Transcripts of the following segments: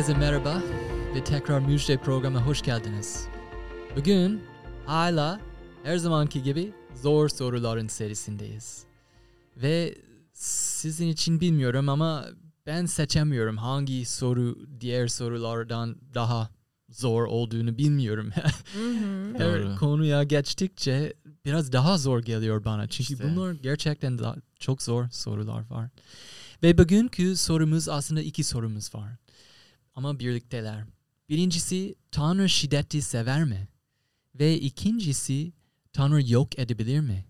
Herkese merhaba ve tekrar Müjde programına hoş geldiniz. Bugün hala her zamanki gibi zor soruların serisindeyiz. Ve sizin için bilmiyorum ama ben seçemiyorum hangi soru diğer sorulardan daha zor olduğunu bilmiyorum. Her Doğru. konuya geçtikçe biraz daha zor geliyor bana. Çünkü İşte. bunlar gerçekten çok zor sorular var. Ve bugünkü sorumuz aslında iki sorumuz var. Ama birlikteler. Birincisi Tanrı şiddeti sever mi? Ve ikincisi Tanrı yok edebilir mi?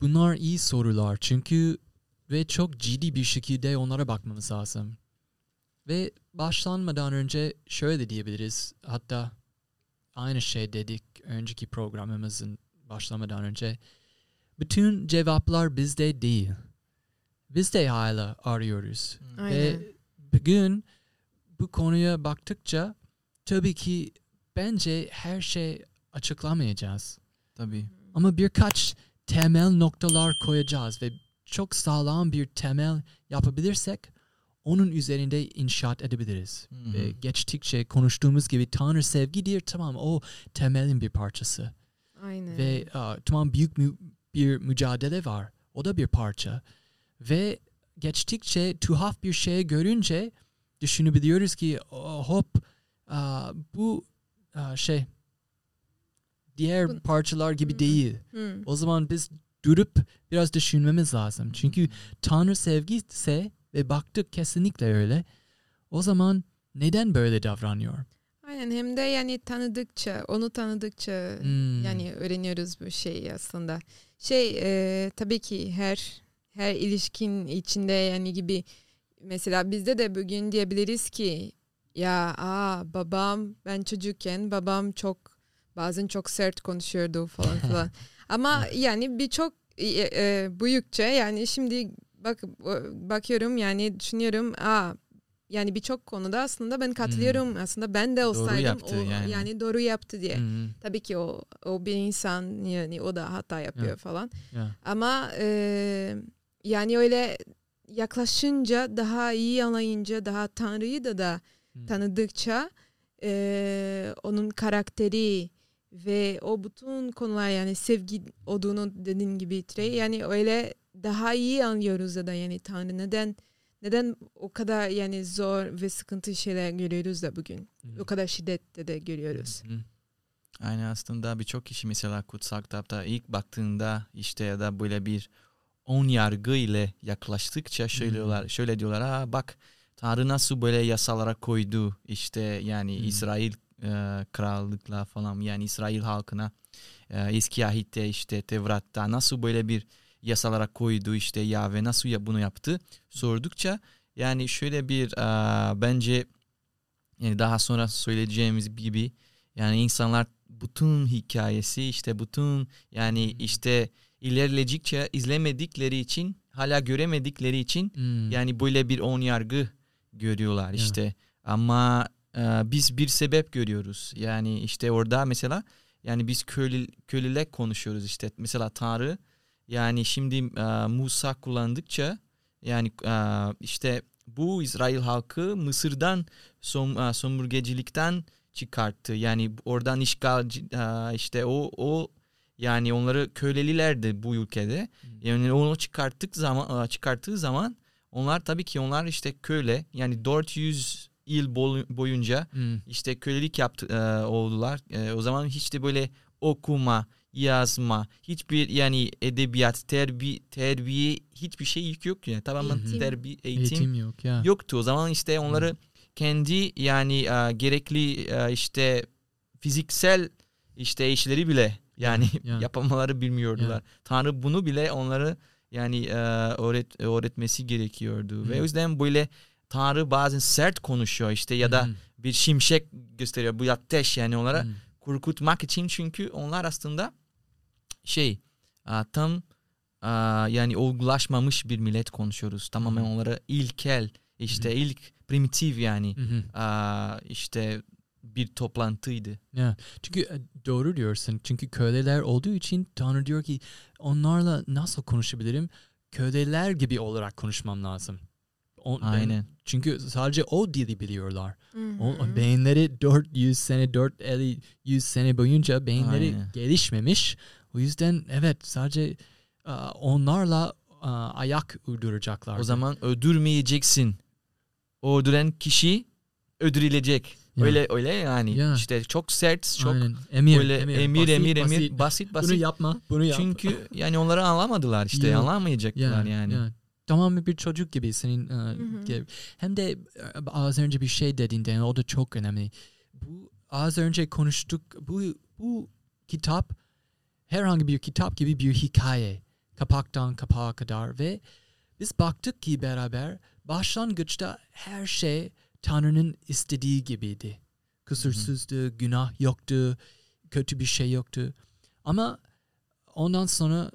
Bunlar iyi sorular çünkü ve çok ciddi bir şekilde onlara bakmamız lazım. Ve başlanmadan önce şöyle diyebiliriz. Hatta aynı şey dedik önceki programımızın başlamadan önce. Bütün cevaplar bizde değil. Biz de hala arıyoruz. Aynen. Ve bugün bu konuya baktıkça tabii ki bence her şey açıklamayacağız. Tabii. Ama birkaç temel noktalar koyacağız ve çok sağlam bir temel yapabilirsek onun üzerinde inşaat edebiliriz. Hı. Ve geçtikçe konuştuğumuz gibi Tanrı sevgidir tamam o temelin bir parçası. Aynen. Ve aa, tamam büyük mü- bir mücadele var. O da bir parça. Ve geçtikçe tuhaf bir şey görünce düşünebiliyoruz ki "Oh, hop aa, bu aa, şey diğer Bu- parçalar gibi Hı. değil. Hı. O zaman biz durup biraz düşünmemiz lazım. Çünkü Tanrı sevgi ise ve baktık kesinlikle öyle. O zaman neden böyle davranıyor? Aynen hem de yani tanıdıkça, onu tanıdıkça Hmm. yani öğreniyoruz bu şeyi aslında. Şey e, tabii ki her her ilişkin içinde yani gibi mesela bizde de bugün diyebiliriz ki ya aa babam ben çocukken babam çok bazen çok sert konuşuyordu falan filan. Ama yani birçok e, e, büyükçe yani şimdi bak bakıyorum yani düşünüyorum aa yani birçok konuda aslında ben katılıyorum aslında ben de olsaydım yaptı o, yani. yani doğru yaptı diye. Hmm. Tabii ki o o bir insan yani o da hata yapıyor Evet. falan. Yeah. Ama e, yani öyle yaklaşınca daha iyi anlayınca daha Tanrı'yı da da Hmm. tanıdıkça e, onun karakteri ve o bütün konular yani sevgi olduğunu dediğin gibi Trey yani öyle daha iyi anlıyoruz da, yani Tanrı neden neden o kadar yani zor ve sıkıntı şeyler görüyoruz da bugün. Hmm. O kadar şiddette de görüyoruz. Hmm. Aynen aslında birçok kişi mesela kutsal kitapta ilk baktığında işte ya da böyle bir on yargı ile yaklaştıkça şöyle diyorlar, şöyle diyorlar ha bak Tanrı nasıl böyle yasalara koydu işte yani Hmm. İsrail e, krallıkla falan yani İsrail halkına e, eski ahitte işte Tevrat'ta nasıl böyle bir yasalara koydu işte ya ve nasıl ya bunu yaptı? sordukça yani şöyle bir e, bence yani daha sonra söyleyeceğimiz gibi yani insanlar bütün hikayesi işte bütün yani işte ilerledikçe izlemedikleri için hala göremedikleri için Hmm. yani böyle bir on yargı görüyorlar işte. Ama e, biz bir sebep görüyoruz. Yani işte orada mesela yani biz köylü köylüle konuşuyoruz işte. Mesela Tanrı yani şimdi e, Musa kullandıkça yani e, işte bu İsrail halkı Mısır'dan som, e, sömürgecilikten çıkarttı. Yani oradan işgal e, işte o o yani onları kölelilerdi bu ülkede Hmm. yani onu çıkarttık zaman e, çıkarttığı zaman onlar tabii ki onlar işte köle yani 400 yıl boy- boyunca Hmm. işte kölelik yaptı e, oldular. E, o zaman hiç de böyle okuma, yazma, hiçbir yani edebiyat, terbi, terbiye hiçbir şey yok yani tamamen Eğitim. terbiye eğitim, Eğitim yok ya. yoktu. O zaman işte onları kendi yani e, gerekli e, işte fiziksel işte işleri bile yani Ya. yapamaları bilmiyordular. Tanrı bunu bile onları yani e, öğret öğretmesi gerekiyordu ve Hı. o yüzden böyle Tanrı bazen sert konuşuyor işte ya da Hmm. bir şimşek gösteriyor bu ateş yani onlara Hmm. korkutmak için çünkü onlar aslında şey a, tam a, yani olgulaşmamış bir millet konuşuyoruz. Tamamen Hı. onlara ilkel işte Hı. ilk primitif yani Hı hı. a, işte bir toplantıydı. Ya, çünkü e, doğru diyorsun. Çünkü köleler olduğu için Tanrı diyor ki onlarla nasıl konuşabilirim? Köleler gibi olarak konuşmam lazım. O- ben- Aynen. çünkü sadece o dili biliyorlar. Hı O, beyinleri 400 sene 450 100 sene boyunca beyinleri Aynen. gelişmemiş. O yüzden evet sadece aa, onlarla aa, ayak uyduracaklar. O zaman öldürmeyeceksin. O öldüren kişi öldürülecek. Ya. Öyle öyle yani. Ya. İşte çok sert, çok Aynen. emir, böyle emir emir basit, emir, basit. basit basit. Bunu yapma, bunu yap. Çünkü yani onları anlamadılar işte. Ya. Anlamayacaklar Ya, yani. ya. Tamamen bir çocuk gibi senin hı. ge- hem de e, az önce bir şey dediğinde o da çok önemli. Bu az önce konuştuk bu bu kitap herhangi bir kitap gibi bir hikaye kapaktan kapağa kadar ve biz baktık ki beraber başlangıçta her şey Tanrı'nın istediği gibiydi. Kusursuzdu, günah yoktu, kötü bir şey yoktu. Ama ondan sonra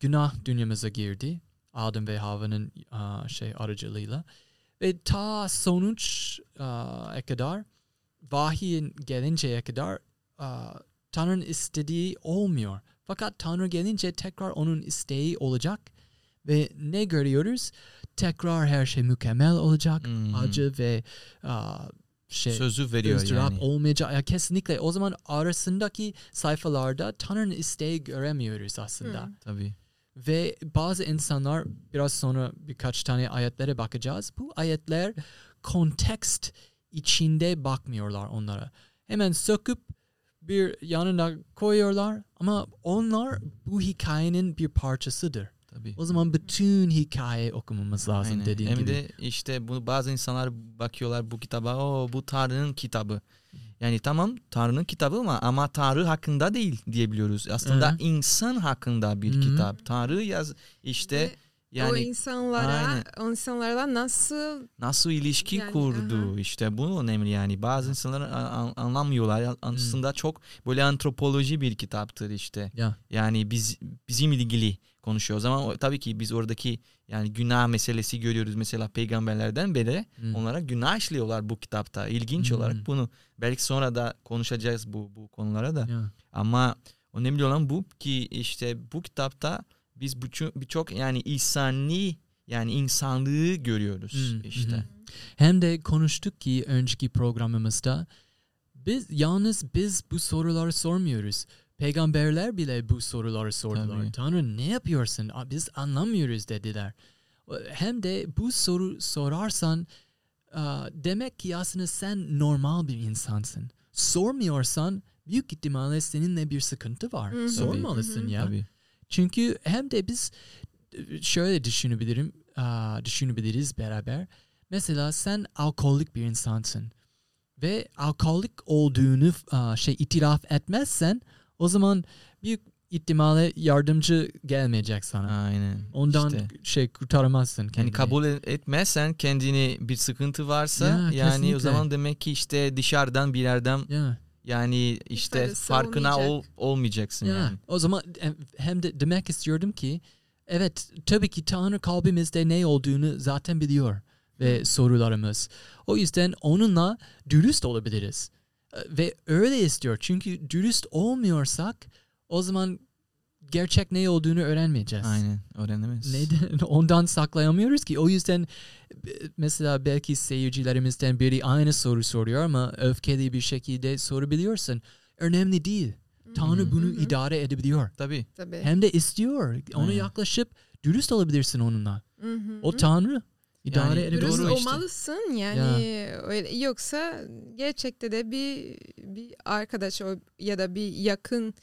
günah dünyamıza girdi. Adem ve Havva'nın aa, şey aracılığıyla. Ve ta sonuç aa, kadar vahiyin gelinceye kadar aa, Tanrı'nın istediği olmuyor. Fakat Tanrı gelince tekrar onun isteği olacak. Ve ne görüyoruz? Tekrar her şey mükemmel olacak. Hmm. Acı ve aa, şey Sözü veriyor ızdırap yani. olmayacak. Ya kesinlikle o zaman arasındaki sayfalarda Tanrı'nın isteği göremiyoruz aslında. Hı. Tabii. Ve bazı insanlar biraz sonra birkaç tane ayetlere bakacağız. Bu ayetler kontekst içinde bakmıyorlar onlara. Hemen söküp bir yanına koyuyorlar ama onlar bu hikayenin bir parçasıdır. Tabii. O zaman bütün hikaye okumamız lazım Aynen. dediğin Hem gibi. de işte bu bazı insanlar bakıyorlar bu kitaba. O bu Tanrı'nın kitabı. Yani tamam Tanrı'nın kitabı ama ama Tanrı hakkında değil diyebiliyoruz. Aslında Hı. insan hakkında bir Hı. kitap. Tanrı yaz işte Ve o yani insanlara, aynen. o insanlarla nasıl nasıl ilişki Yani, kurdu aha. işte bu önemli yani bazı insanlar a- a- anlamıyorlar aslında çok böyle antropoloji bir kitaptır işte Ya. yani biz bizim ilgili konuşuyor o zaman tabii ki biz oradaki yani günah meselesi görüyoruz mesela peygamberlerden beri Hmm. onlara günah işliyorlar bu kitapta ilginç Hmm. olarak bunu belki sonra da konuşacağız bu bu konulara da Ya. ama önemli olan bu ki işte bu kitapta biz birçok yani insani yani insanlığı görüyoruz Hmm, işte. Hem de konuştuk ki önceki programımızda biz yalnız biz bu soruları sormuyoruz. Peygamberler bile bu soruları sordular. Tabii. Tanrı ne yapıyorsun? Biz anlamıyoruz dediler. Hem de bu soru sorarsan demek ki aslında sen normal bir insansın. Sormuyorsan büyük ihtimalle seninle bir sıkıntı var. Hı hı. Sormalısın hı. ya. Tabii. Çünkü hem de biz e, şöyle düşünebilirim, düşünebiliriz beraber. Mesela sen alkolik bir insansın ve alkolik olduğunu şey itiraf etmezsen o zaman büyük ihtimalle yardımcı gelmeyecek sana. Aynen. Ondan İşte. şey kurtaramazsın Yani kendini. kabul et- etmezsen kendini bir sıkıntı varsa Ya, yani kesinlikle. o zaman demek ki işte dışarıdan bir yerden Ya, yani işte faydası farkına ol, olmayacak. olmayacaksın ya. yani. O zaman hem de demek istiyordum ki evet tabii ki Tanrı kalbimizde ne olduğunu zaten biliyor ve sorularımız. O yüzden onunla dürüst olabiliriz. Ve öyle istiyor. Çünkü dürüst olmuyorsak o zaman gerçek ne olduğunu öğrenmeyeceğiz. Aynen öğrenemez. Neden? Ondan saklayamıyoruz ki. O yüzden mesela belki seyircilerimizden biri aynı soru soruyor ama öfkeli bir şekilde sorabiliyorsun. Önemli değil. Tanrı bunu idare edebiliyor. Tabii. Tabii. Hem de istiyor. Ona Aynen. yaklaşıp dürüst olabilirsin onunla. O Tanrı idare Yani edebilir. Dürüst Doğru işte. olmalısın yani öyle yoksa gerçekte de bir bir arkadaş ya da bir yakın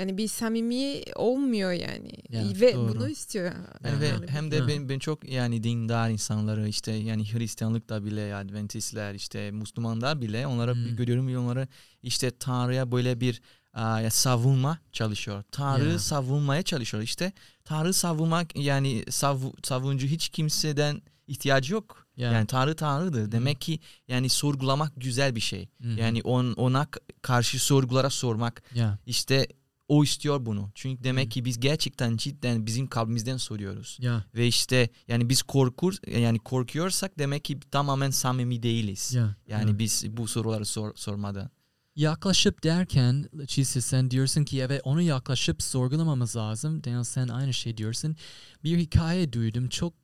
yani bir samimi olmuyor yani Ya, ve doğru. bunu istiyor. Yani ve Yani hem de ben, ben çok yani dindar insanları işte yani Hristiyanlıkta bile Adventistler işte Müslümanlar bile onlara Hmm. görüyorum ve onları işte Tanrı'ya böyle bir ya savunma çalışıyor. Tanrı Ya. savunmaya çalışıyor. İşte Tanrı savunmak yani savu, savuncu hiç kimseden ihtiyacı yok. Ya. Yani Tanrı Tanrı'dır. Demek ki yani sorgulamak güzel bir şey. Hı. Yani on, ona karşı sorgulara sormak ya. işte o istiyor bunu. Çünkü demek Hı. ki biz gerçekten cidden bizim kalbimizden soruyoruz. Ya. Ve işte yani biz korkur yani korkuyorsak demek ki tamamen samimi değiliz. Ya. Yani ya. biz bu soruları sor, sormadan. yaklaşıp derken Çiğsi sen diyorsun ki evet onu yaklaşıp sorgulamamız lazım. Daniel sen aynı şey diyorsun. Bir hikaye duydum çok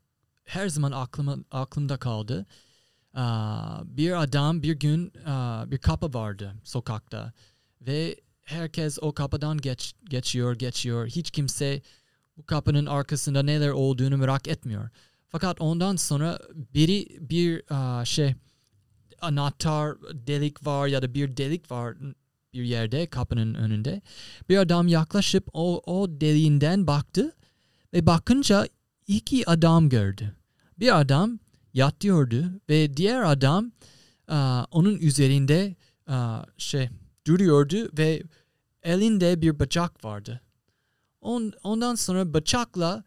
her zaman aklıma, aklımda kaldı. Aa, bir adam bir gün aa, bir kapı vardı sokakta ve herkes o kapıdan geç, geçiyor geçiyor. Hiç kimse bu kapının arkasında neler olduğunu merak etmiyor. Fakat ondan sonra biri bir aa, şey anahtar delik var ya da bir delik var bir yerde kapının önünde. Bir adam yaklaşıp o, o deliğinden baktı ve bakınca iki adam gördü. Bir adam yatıyordu ve diğer adam aa, onun üzerinde aa, şey duruyordu ve elinde bir bıçak vardı. On, ondan sonra bıçakla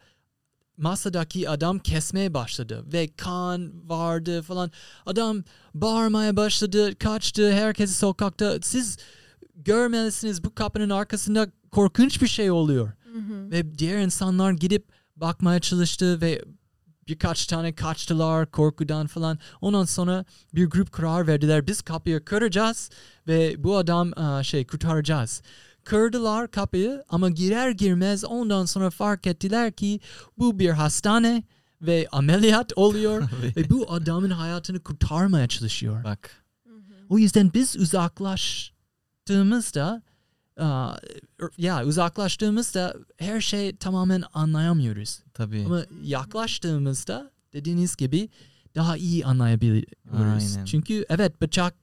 masadaki adam kesmeye başladı ve kan vardı falan. Adam bağırmaya başladı, kaçtı. Herkesi sokakta siz görmelisiniz bu kapının arkasında korkunç bir şey oluyor. Ve diğer insanlar gidip bakmaya çalıştı ve birkaç tane kaçtılar korkudan falan. Ondan sonra bir grup karar verdiler. Biz kapıyı kıracağız ve bu adam aa, şey kurtaracağız. Kırdılar kapıyı ama girer girmez ondan sonra fark ettiler ki bu bir hastane ve ameliyat oluyor ve bu adamın hayatını kurtarmaya çalışıyor. Bak. O yüzden biz uzaklaştığımızda ya uzaklaştığımızda her şey tamamen anlayamıyoruz. Tabii. Ama yaklaştığımızda dediğiniz gibi daha iyi anlayabiliyoruz. Aynen. Çünkü evet bıçak,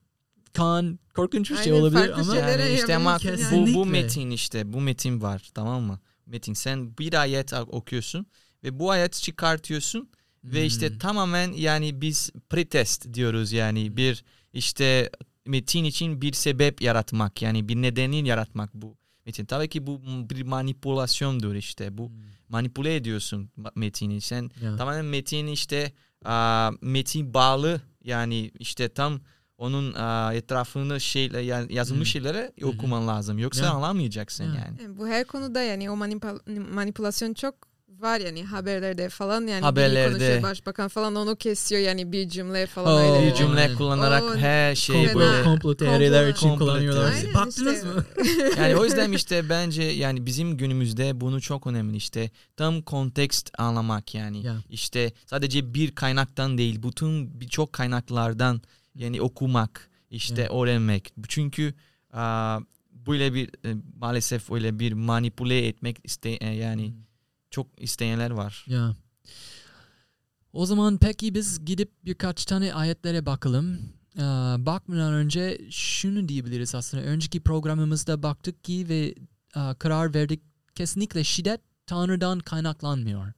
kan korkunç bir şey Aynen, olabilir ama Yani işte ama bu, bu metin işte bu metin var tamam mı? Metin sen bir ayet okuyorsun ve bu ayet çıkartıyorsun ve işte Hmm. tamamen yani biz pretest diyoruz yani bir işte metin için bir sebep yaratmak yani bir nedeni yaratmak bu metin. Tabii ki bu bir manipülasyondur işte bu Hmm. manipüle ediyorsun metini. Sen Ya. tamamen metin işte aa, metin bağlı yani işte tam onun aa, etrafını şeyle ya- yazılmış Hmm. şeylere hı. okuman lazım. Yoksa Ya. anlamayacaksın Ya. yani. Yani bu her konuda yani o manipül- manipülasyon çok var yani haberlerde falan yani Haberlerde. konuşuyor başbakan falan onu kesiyor yani bir cümle falan Oh, öyle. Bir cümle Aynen. kullanarak O her şey komplo- böyle. komplo teoriler için Komplo kullanıyorlar. Aynen Baktınız işte. mı? Yani o yüzden işte bence yani bizim günümüzde bunu çok önemli işte tam kontekst anlamak yani. Ya. İşte sadece bir kaynaktan değil bütün birçok kaynaklardan yani okumak işte Ya. öğrenmek. Çünkü aa, böyle bir e, maalesef öyle bir manipüle etmek iste e, yani çok isteyenler var. Ya. O zaman peki biz gidip birkaç tane ayetlere bakalım. Ee, bakmadan önce şunu diyebiliriz aslında. Önceki programımızda baktık ki ve e, karar verdik. Kesinlikle şiddet Tanrı'dan kaynaklanmıyor.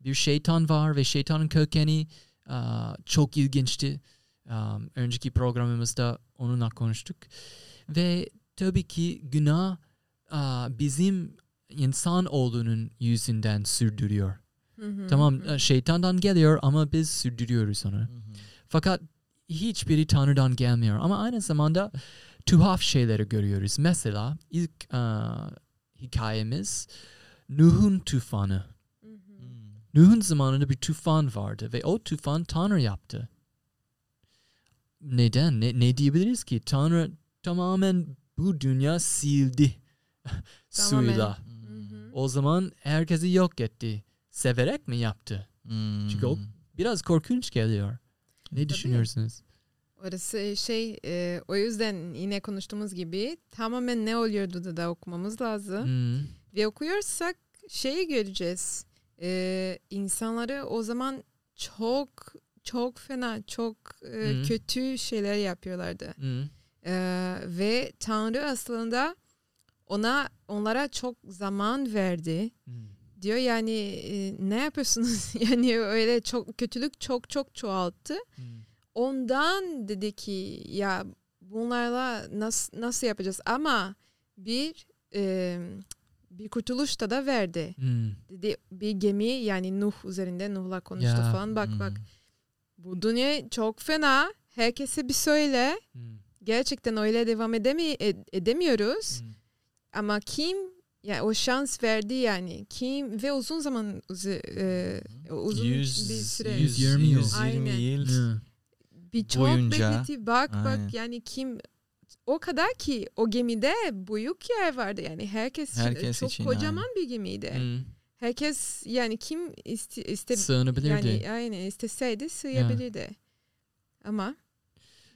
Bir şeytan var ve şeytanın kökeni e, çok ilginçti. E, önceki programımızda onunla konuştuk. Ve tabii ki günah e, bizim insan olduğunun yüzünden sürdürüyor. Hı hı. Tamam şeytandan geliyor ama biz sürdürüyoruz onu. Fakat hiçbiri Tanrı'dan gelmiyor. Ama aynı zamanda tuhaf şeyleri görüyoruz. Mesela ilk e, hikayemiz Nuh'un tufanı. Nuh'un zamanında bir tufan vardı ve o tufan Tanrı yaptı. Neden? Ne, ne diyebiliriz ki? Tanrı tamamen bu dünya sildi Tamamen. suyla. O zaman herkesi yok etti. Severek mi yaptı? Hmm. Çünkü o biraz korkunç geliyor. Ne Tabii. düşünüyorsunuz? Orası şey e, o yüzden yine konuştuğumuz gibi tamamen ne oluyordu da, da okumamız lazım. Hmm. Ve okuyorsak şeyi göreceğiz. E, insanları o zaman çok çok fena, çok e, Hı. kötü şeyler yapıyorlardı. Hmm. E, ve Tanrı aslında ona onlara çok zaman verdi. Hmm. Diyor yani e, ne yapıyorsunuz? yani öyle çok kötülük çok çok çoğalttı. Hmm. Ondan dedi ki ya bunlarla nasıl nasıl yapacağız ama bir e, bir kurtuluş da da verdi. Hmm. Dedi bir gemi yani Nuh üzerinde Nuh'la konuştu Ya. falan bak Hmm. bak bu dünya çok fena herkese bir söyle Hmm. gerçekten öyle devam edemi ed- edemiyoruz Hmm. Ama kim ya o şans verdi yani kim ve uzun zaman e, uzun Yüz- bir süre yüz- 120 yıl. 120 Aynen. yıl. Yeah. bir çok boyunca- bekletti bak Aynen. bak yani kim o kadar ki o gemide büyük yer vardı yani herkes, Herkes çok için, kocaman bir gemiydi. Hmm. Herkes yani kim iste, iste Sığınabilirdi. yani aynı isteseydi sığabilirdi. Ama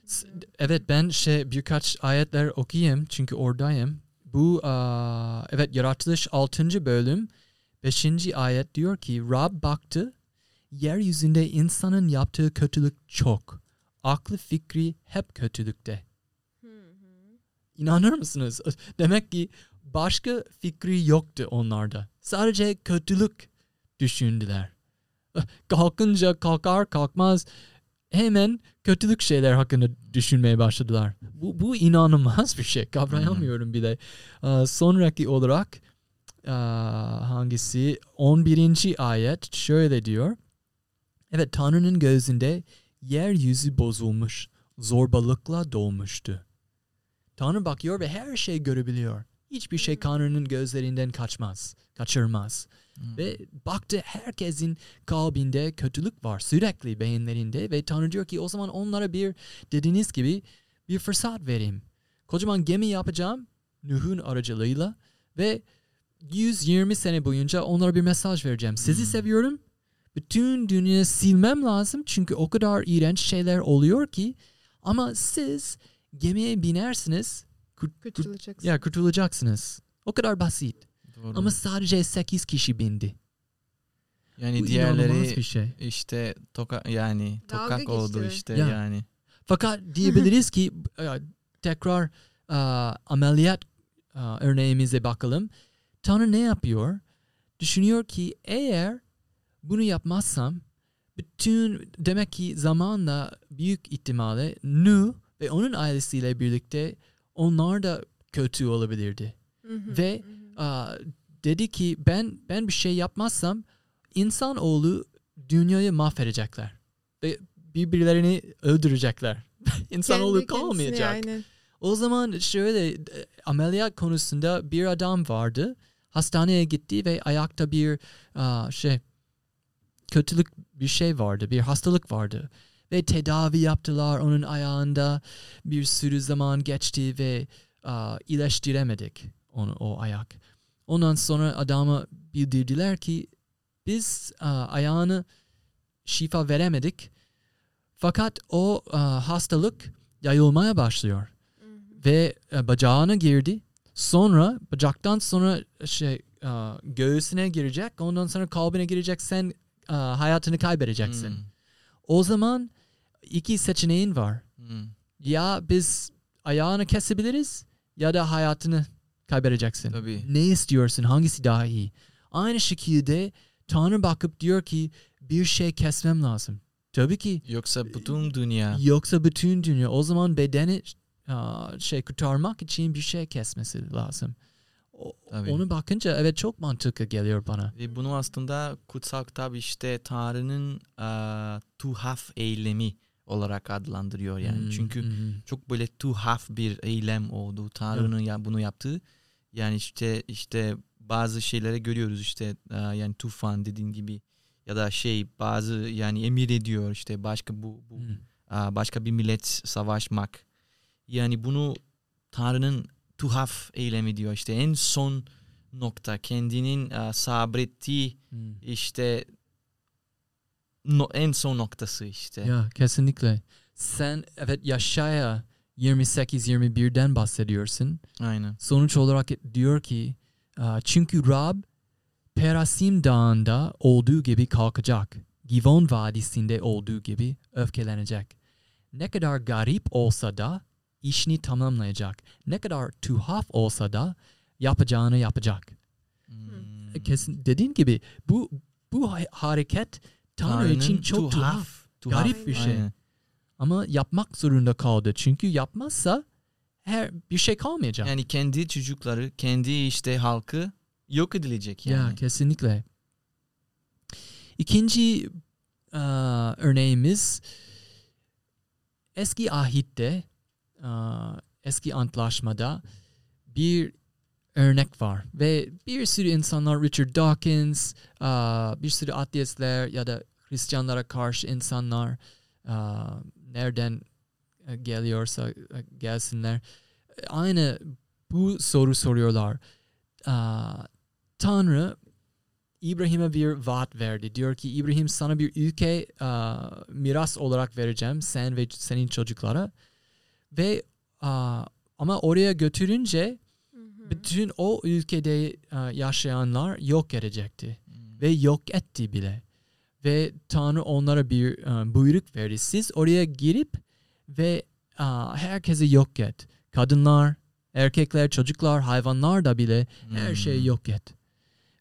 S- Evet ben şey birkaç ayetler okuyayım çünkü oradayım. Bu aa, evet yaratılış 6. bölüm 5. ayet diyor ki Rab baktı yeryüzünde insanın yaptığı kötülük çok. Aklı fikri hep kötülükte. İnanır mısınız? Demek ki başka fikri yoktu onlarda. Sadece kötülük düşündüler. Kalkınca kalkar kalkmaz hemen kötülük şeyler hakkında düşünmeye başladılar. Bu, bu inanılmaz bir şey. Kavrayamıyorum bile. Aa, sonraki olarak aa, hangisi? 11. ayet şöyle diyor. Evet Tanrı'nın gözünde yeryüzü bozulmuş, zorbalıkla dolmuştu. Tanrı bakıyor ve her şeyi görebiliyor. Hiçbir şey Tanrı'nın gözlerinden kaçmaz, kaçırmaz. Hmm. Ve baktı herkesin kalbinde kötülük var sürekli beyinlerinde ve Tanrı diyor ki o zaman onlara bir dediğiniz gibi bir fırsat vereyim. Kocaman gemi yapacağım Nuh'un aracılığıyla ve 120 sene boyunca onlara bir mesaj vereceğim. Sizi Hmm. seviyorum. Bütün dünyayı silmem lazım çünkü o kadar iğrenç şeyler oluyor ki ama siz gemiye binersiniz kurt- kurt- kurtulacaksın. ya kurtulacaksınız. O kadar basit. Doğru. Ama sadece 8 kişi bindi. yani Bu diğerleri bir şey. işte toka yani Dalga tokak oldu geçti. işte Ya. yani. Fakat diyebiliriz ki e, tekrar e, ameliyat e, örneğimize bakalım. Tanrı ne yapıyor? Düşünüyor ki eğer bunu yapmazsam bütün demek ki zamanla büyük ihtimalle Nuh ve onun ailesiyle birlikte onlar da kötü olabilirdi. Hı hı, Ve hı. Aa, dedi ki ben ben bir şey yapmazsam insanoğlu dünyayı mahvedecekler ve birbirlerini öldürecekler. İnsanoğlu Kendi kalmayacak. aynen. O zaman şöyle e, ameliyat konusunda bir adam vardı. Hastaneye gitti ve ayakta bir aa, şey kötülük bir şey vardı. Bir hastalık vardı. Ve tedavi yaptılar onun ayağında. Bir sürü zaman geçti ve aa, iyileştiremedik onu o ayak. Ondan sonra adama bildirdiler ki biz aa, ayağını şifa veremedik. Fakat o aa, hastalık yayılmaya başlıyor Hı hı. ve e, bacağına girdi. Sonra bacaktan sonra şey e, göğsüne girecek. Ondan sonra kalbine girecek. Sen e, hayatını kaybedeceksin. Hmm. O zaman iki seçeneğin var. Hmm. Ya biz ayağını kesebiliriz ya da hayatını kaybedeceksin. Tabii. Ne istiyorsun? Hangisi daha iyi? Aynı şekilde Tanrı bakıp diyor ki bir şey kesmem lazım. Tabii ki Yoksa bütün dünya Yoksa bütün dünya o zaman bedeni şey kurtarmak için bir şey kesmesi lazım. O- Tabii. onu bakınca evet çok mantıklı geliyor bana. Ve bunu aslında kutsal kitap işte Tanrı'nın eee, tuhaf eylemi olarak adlandırıyor yani. Hmm, Çünkü hmm. çok böyle tuhaf bir eylem oldu. Tanrı'nın ya bunu yaptığı. Yani işte işte bazı şeylere görüyoruz işte eee, yani tufan dediğin gibi ya da şey bazı yani emir ediyor işte başka bu, bu Hmm. eee, başka bir millet savaşmak. Yani bunu Tanrı'nın tuhaf eylemi diyor. İşte en son nokta kendinin eee, sabrettiği Hmm. işte no- en son noktası işte. Ya kesinlikle. Sen evet Yaşaya 28-21'den bahsediyorsun. Aynen. Sonuç olarak diyor ki çünkü Rab Perasim dağında olduğu gibi kalkacak. Givon vadisinde olduğu gibi öfkelenecek. Ne kadar garip olsa da işini tamamlayacak. Ne kadar tuhaf olsa da yapacağını yapacak. Hmm. Kesin dediğin gibi bu bu ha- hareket Tanrı için Tanrı'nın çok tuhaf. Garip bir şey. Aynen. Ama yapmak zorunda kaldı. Çünkü yapmazsa her bir şey kalmayacak. Yani kendi çocukları, kendi işte halkı yok edilecek yani. Ya kesinlikle. İkinci aa, örneğimiz eski ahitte aa, eski antlaşmada bir örnek var ve bir sürü insanlar Richard Dawkins aa, bir sürü ateistler ya da Hristiyanlara karşı insanlar aa, nereden e, geliyorsa e, gelsinler aynı bu soru soruyorlar. Tanrı İbrahim'e bir vaat verdi. Diyor ki İbrahim sana bir ülke miras olarak vereceğim sen ve senin çocuklara. Ve ama oraya götürünce bütün o ülkede yaşayanlar yok edecekti Hmm. ve yok etti bile. Ve Tanrı onlara bir e, buyruk verdi. Siz oraya girip ve aa, herkesi yok et. Kadınlar, erkekler, çocuklar, hayvanlar da bile her şeyi Hmm. yok et.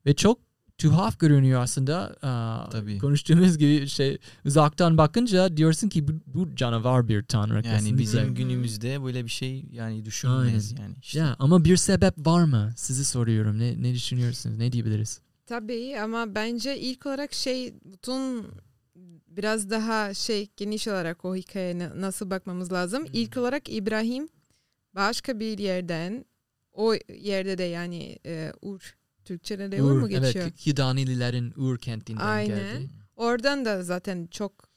Ve çok tuhaf görünüyor aslında. Aa, Tabii. Konuştuğumuz gibi şey uzaktan bakınca diyorsun ki bu, bu canavar bir tanrı. Yani kesinlikle. bizim günümüzde böyle bir şey yani düşünülmez yani. İşte. Ya ama bir sebep var mı? Sizi soruyorum. Ne ne düşünüyorsunuz? Ne diyebiliriz? Tabii ama bence ilk olarak şey bütün biraz daha şey geniş olarak o hikayeye na- nasıl bakmamız lazım. İlk olarak İbrahim başka bir yerden o yerde de yani e, Ur Türkçe'de de Ur, mu geçiyor? Evet, Hidanililerin Ur kentinden Aynen. geldi. Oradan da zaten çok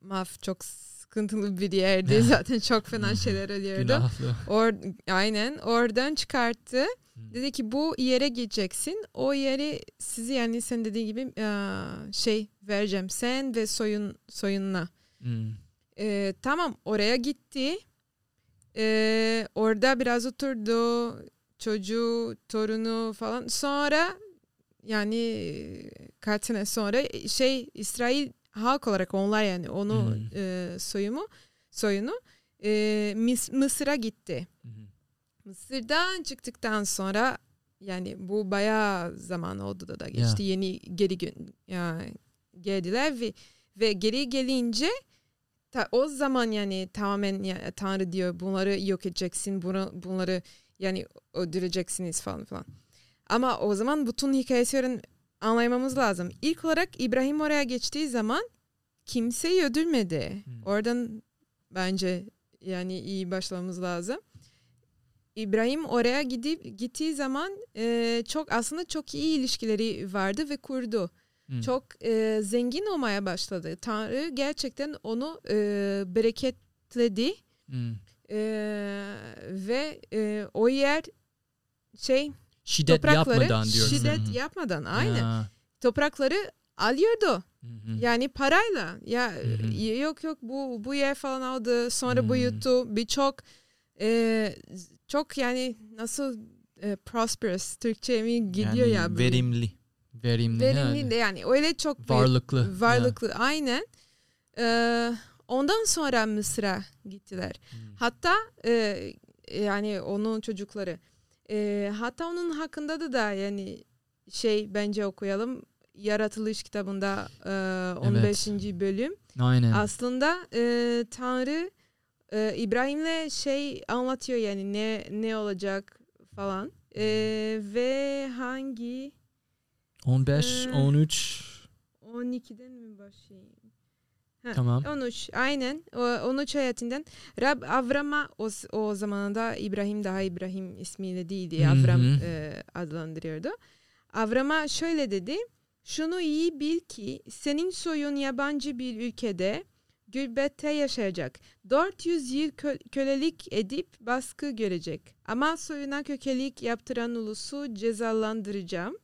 maf çok sıkıntılı bir yerdi. Zaten çok fena şeyler oluyordu. Or, aynen oradan çıkarttı. Dedi ki bu yere gideceksin. O yeri sizi yani sen dediğin gibi şey vereceğim. Sen ve soyun soyununa. Hmm. Eee, tamam oraya gitti. Eee, orada biraz oturdu. Çocuğu, torunu falan. Sonra yani kaç sene sonra şey İsrail halk olarak onlar yani onu Hmm. eee, soyumu soyunu eee, Mis- Mısır'a gitti. Hmm. Mısır'dan çıktıktan sonra yani bu bayağı zaman oldu da da geçti. Yeni geri gün ya, geldiler ve ve geri gelince ta, o zaman yani tamamen ya, Tanrı diyor bunları yok edeceksin, bunu, bunları yani öldüreceksiniz falan falan. Ama o zaman bütün hikayesi öğren- anlamamız lazım. İlk olarak İbrahim oraya geçtiği zaman kimseyi öldürmedi. Hmm. Oradan bence yani iyi başlamamız lazım. İbrahim oraya gidip gittiği zaman e, çok aslında çok iyi ilişkileri vardı ve kurdu. Hmm. Çok e, zengin olmaya başladı. Tanrı gerçekten onu e, bereketledi Hmm. E, ve e, o yer şey Şiddet toprakları yapmadan diyorsun. şiddet hı. yapmadan aynen Ya. toprakları alıyordu. Hı hı. Yani parayla ya Hı hı. e, yok yok bu bu yer falan aldı sonra Hmm. büyüttü birçok e, çok yani nasıl e, prosperous Türkçe mi gidiyor Yani ya böyle. verimli. Verimli, verimli yani. de yani öyle çok Varlıklı. varlıklı aynen E, ondan sonra Mısır'a gittiler. Hmm. hatta e, yani onun çocukları e, hatta onun hakkında da da yani şey bence okuyalım Yaratılış kitabında e, 15. bölüm Aynen. aslında e, Tanrı e, İbrahim'le şey anlatıyor yani ne ne olacak falan E, ve hangi 15, Ee, 13 12'den mi başlayayım? Ha, tamam. 13 aynen o, 13 ayetinden Rab Avram'a o, o zamanında İbrahim daha İbrahim ismiyle değildi Hı hı. Avram e, adlandırıyordu. Avram'a şöyle dedi şunu iyi bil ki senin soyun yabancı bir ülkede gürbette yaşayacak. 400 yıl kö- kölelik edip baskı görecek. Ama soyuna kökelik yaptıran ulusu cezalandıracağım.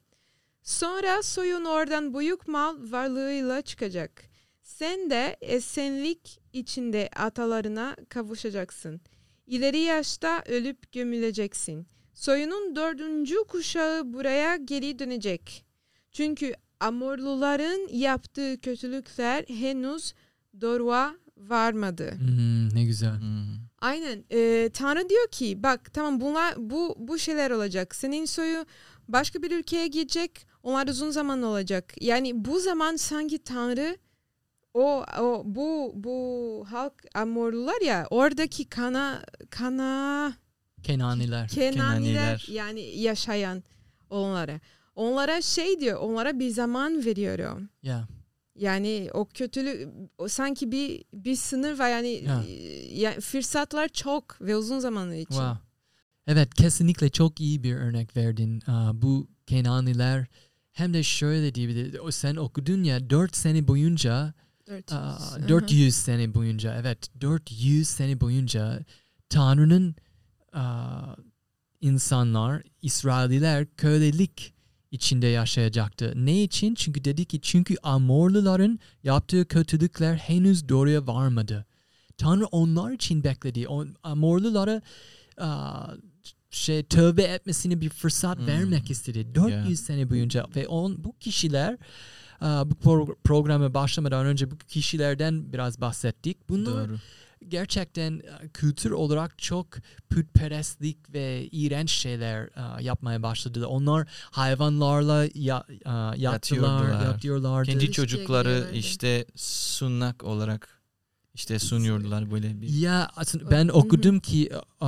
Sonra soyun oradan büyük mal varlığıyla çıkacak. Sen de esenlik içinde atalarına kavuşacaksın. İleri yaşta ölüp gömüleceksin. Soyunun dördüncü kuşağı buraya geri dönecek. Çünkü Amorluların yaptığı kötülükler henüz doruğa varmadı. Hmm, ne güzel. Hmm. Aynen. Ee, Tanrı diyor ki bak tamam bunlar bu bu şeyler olacak. Senin soyu başka bir ülkeye gidecek. Onlar uzun zaman olacak. Yani bu zaman sanki Tanrı o, o bu bu halk Amorlular ya oradaki kana kana Kenaniler. Kenaniler Kenaniler. yani yaşayan onlara. Onlara şey diyor, onlara bir zaman veriyorum. Ya. Yani o kötülük o sanki bir bir sınır var yani Ya. e, yani fırsatlar çok ve uzun zaman için. Wow. Evet kesinlikle çok iyi bir örnek verdin. Aa, bu Kenaniler hem de şöyle diyebiliriz. O Sen okudun ya 4 sene boyunca 400. aa, Aha. 400 sene boyunca evet 400 sene boyunca Tanrı'nın aa, insanlar İsraililer kölelik içinde yaşayacaktı. Ne için? Çünkü dedi ki çünkü Amorluların yaptığı kötülükler henüz doğruya varmadı. Tanrı onlar için bekledi. O, Amorlulara aa, şey tövbe etmesini bir fırsat Hmm. vermek istedi. 400 Yeah. sene boyunca ve on bu kişiler bu pro- programa başlamadan önce bu kişilerden biraz bahsettik. Bunlar Doğru. Gerçekten e, kültür olarak çok putperestlik ve iğrenç şeyler e, yapmaya başladı. Onlar hayvanlarla ya, e, yattılar, yatıyorlardı. Kendi çocukları işte sunnak olarak işte sunuyordular böyle bir. Ya ben okudum ki e,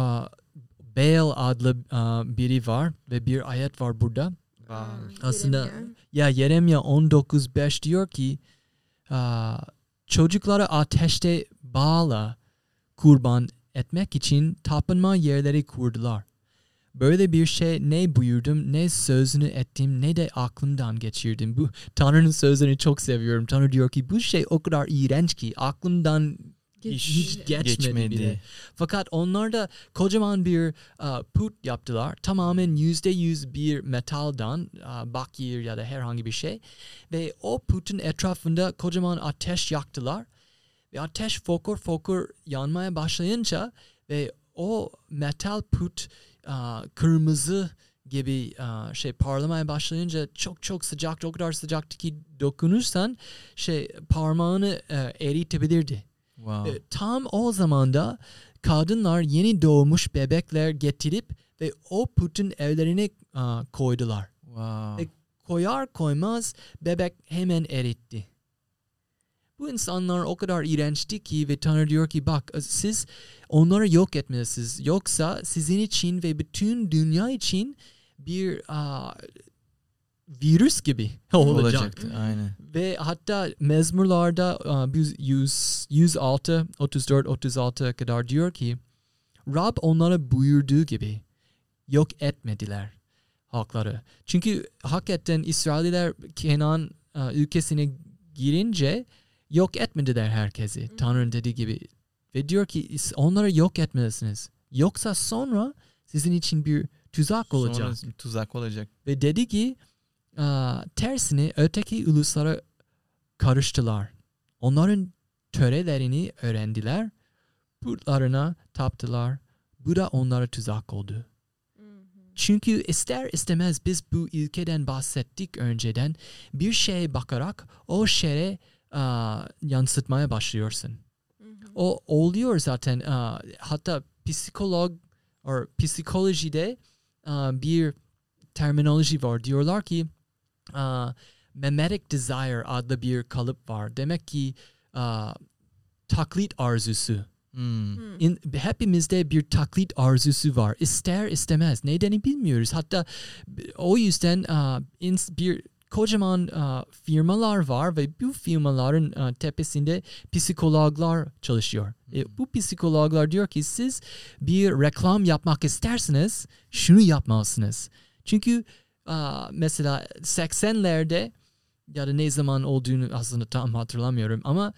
Baal adlı e, biri var ve bir ayet var burada. Wow. Aslında- Yeremye. Ya Yeremya 19.5 diyor ki aa, çocukları ateşte bağla kurban etmek için tapınma yerleri kurdular. Böyle bir şey ne buyurdum ne sözünü ettim ne de aklımdan geçirdim. Bu Tanrı'nın sözlerini çok seviyorum. Tanrı diyor ki bu şey o kadar iğrenç ki aklımdan Geç- hiç geçmedi, Geçmedi. bile. Fakat onlar da kocaman bir uh, put yaptılar. Tamamen yüzde yüz bir metaldan, uh, bakir ya da herhangi bir şey. Ve o putun etrafında kocaman ateş yaktılar. Ve ateş fokur fokur yanmaya başlayınca ve o metal put uh, kırmızı gibi uh, şey parlamaya başlayınca çok çok sıcak, o kadar sıcaktı ki dokunursan şey parmağını uh, eritebilirdi. Wow. E, tam o zamanda kadınlar yeni doğmuş bebekler getirip ve o putun evlerine aa, koydular. Wow. E, Koyar koymaz bebek hemen eritti. Bu insanlar o kadar iğrençti ki ve Tanrı diyor ki bak e, siz onları yok etmelisiniz. Yoksa sizin için ve bütün dünya için bir aa, virüs gibi olacak. olacaktı aynen. Ve hatta mezmurlarda uh, 100, 106, 34, 36 kadar diyor ki Rab onlara buyurduğu gibi yok etmediler halkları. Çünkü hakikaten İsraililer Kenan uh, ülkesine girince yok etmediler herkesi. Hı. Tanrı'nın dediği gibi. Ve diyor ki "İs- onları yok etmelisiniz. Yoksa sonra sizin için bir tuzak olacak. Sonra tuzak olacak. Ve dedi ki "Aa, tersine öteki uluslara karıştılar. Onların törelerini öğrendiler. Putlarına taptılar. Bu da onlara tuzak oldu. Çünkü ister istemez biz bu ülkeden bahsettik önceden. Bir şeye bakarak o şeye aa, yansıtmaya başlıyorsun. Hı hı. O oluyor zaten. Aa, hatta psikolog or psikolojide aa, bir terminoloji var. Diyorlar ki aa, mimetic desire adlı bir kalıp var. Demek ki aa, taklit arzusu. Hmm. Hı. İn, hepimizde bir taklit arzusu var. İster istemez. Nedeni bilmiyoruz. Hatta o yüzden aa, ins- bir kocaman aa, firmalar var ve bu firmaların aa, tepesinde psikologlar çalışıyor. E, bu psikologlar diyor ki siz bir reklam yapmak isterseniz şunu yapmalısınız. Çünkü aa, mesela 80'lerde ya da ne zaman olduğunu aslında tam hatırlamıyorum ama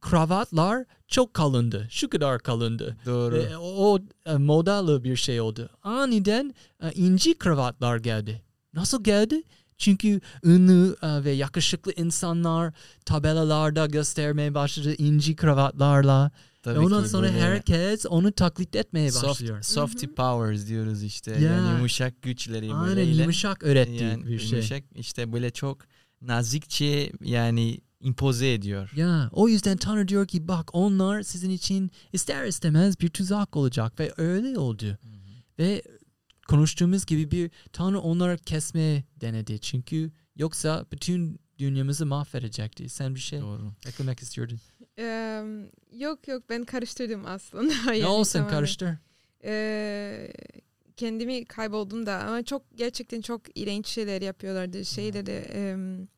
kravatlar çok kalındı. Şu kadar kalındı. Doğru. Ve o, o e, modalı bir şey oldu. Aniden e, inci kravatlar geldi. Nasıl geldi? Çünkü ünlü e, ve yakışıklı insanlar tabelalarda göstermeye başladı inci kravatlarla. Tabii Ve ondan sonra herkes onu taklit etmeye soft, başlıyor. softy powers diyoruz işte. Ya. Yani yumuşak güçleri Aynen böyle. yumuşak öğretti yani bir şey. yumuşak işte böyle çok nazikçe yani impoze ediyor. Ya o yüzden Tanrı diyor ki bak onlar sizin için ister istemez bir tuzak olacak ve öyle oldu. Ve konuştuğumuz gibi bir Tanrı onları kesmeye denedi. Çünkü yoksa bütün dünyamızı mahvedecekti. Sen bir şey Doğru. eklemek istiyordun. Eee, yok yok ben karıştırdım aslında. ne Yani olsun tamamen. karıştır. Eee, kendimi kayboldum da ama çok gerçekten çok iğrenç şeyler yapıyorlardı. Şeyde de em,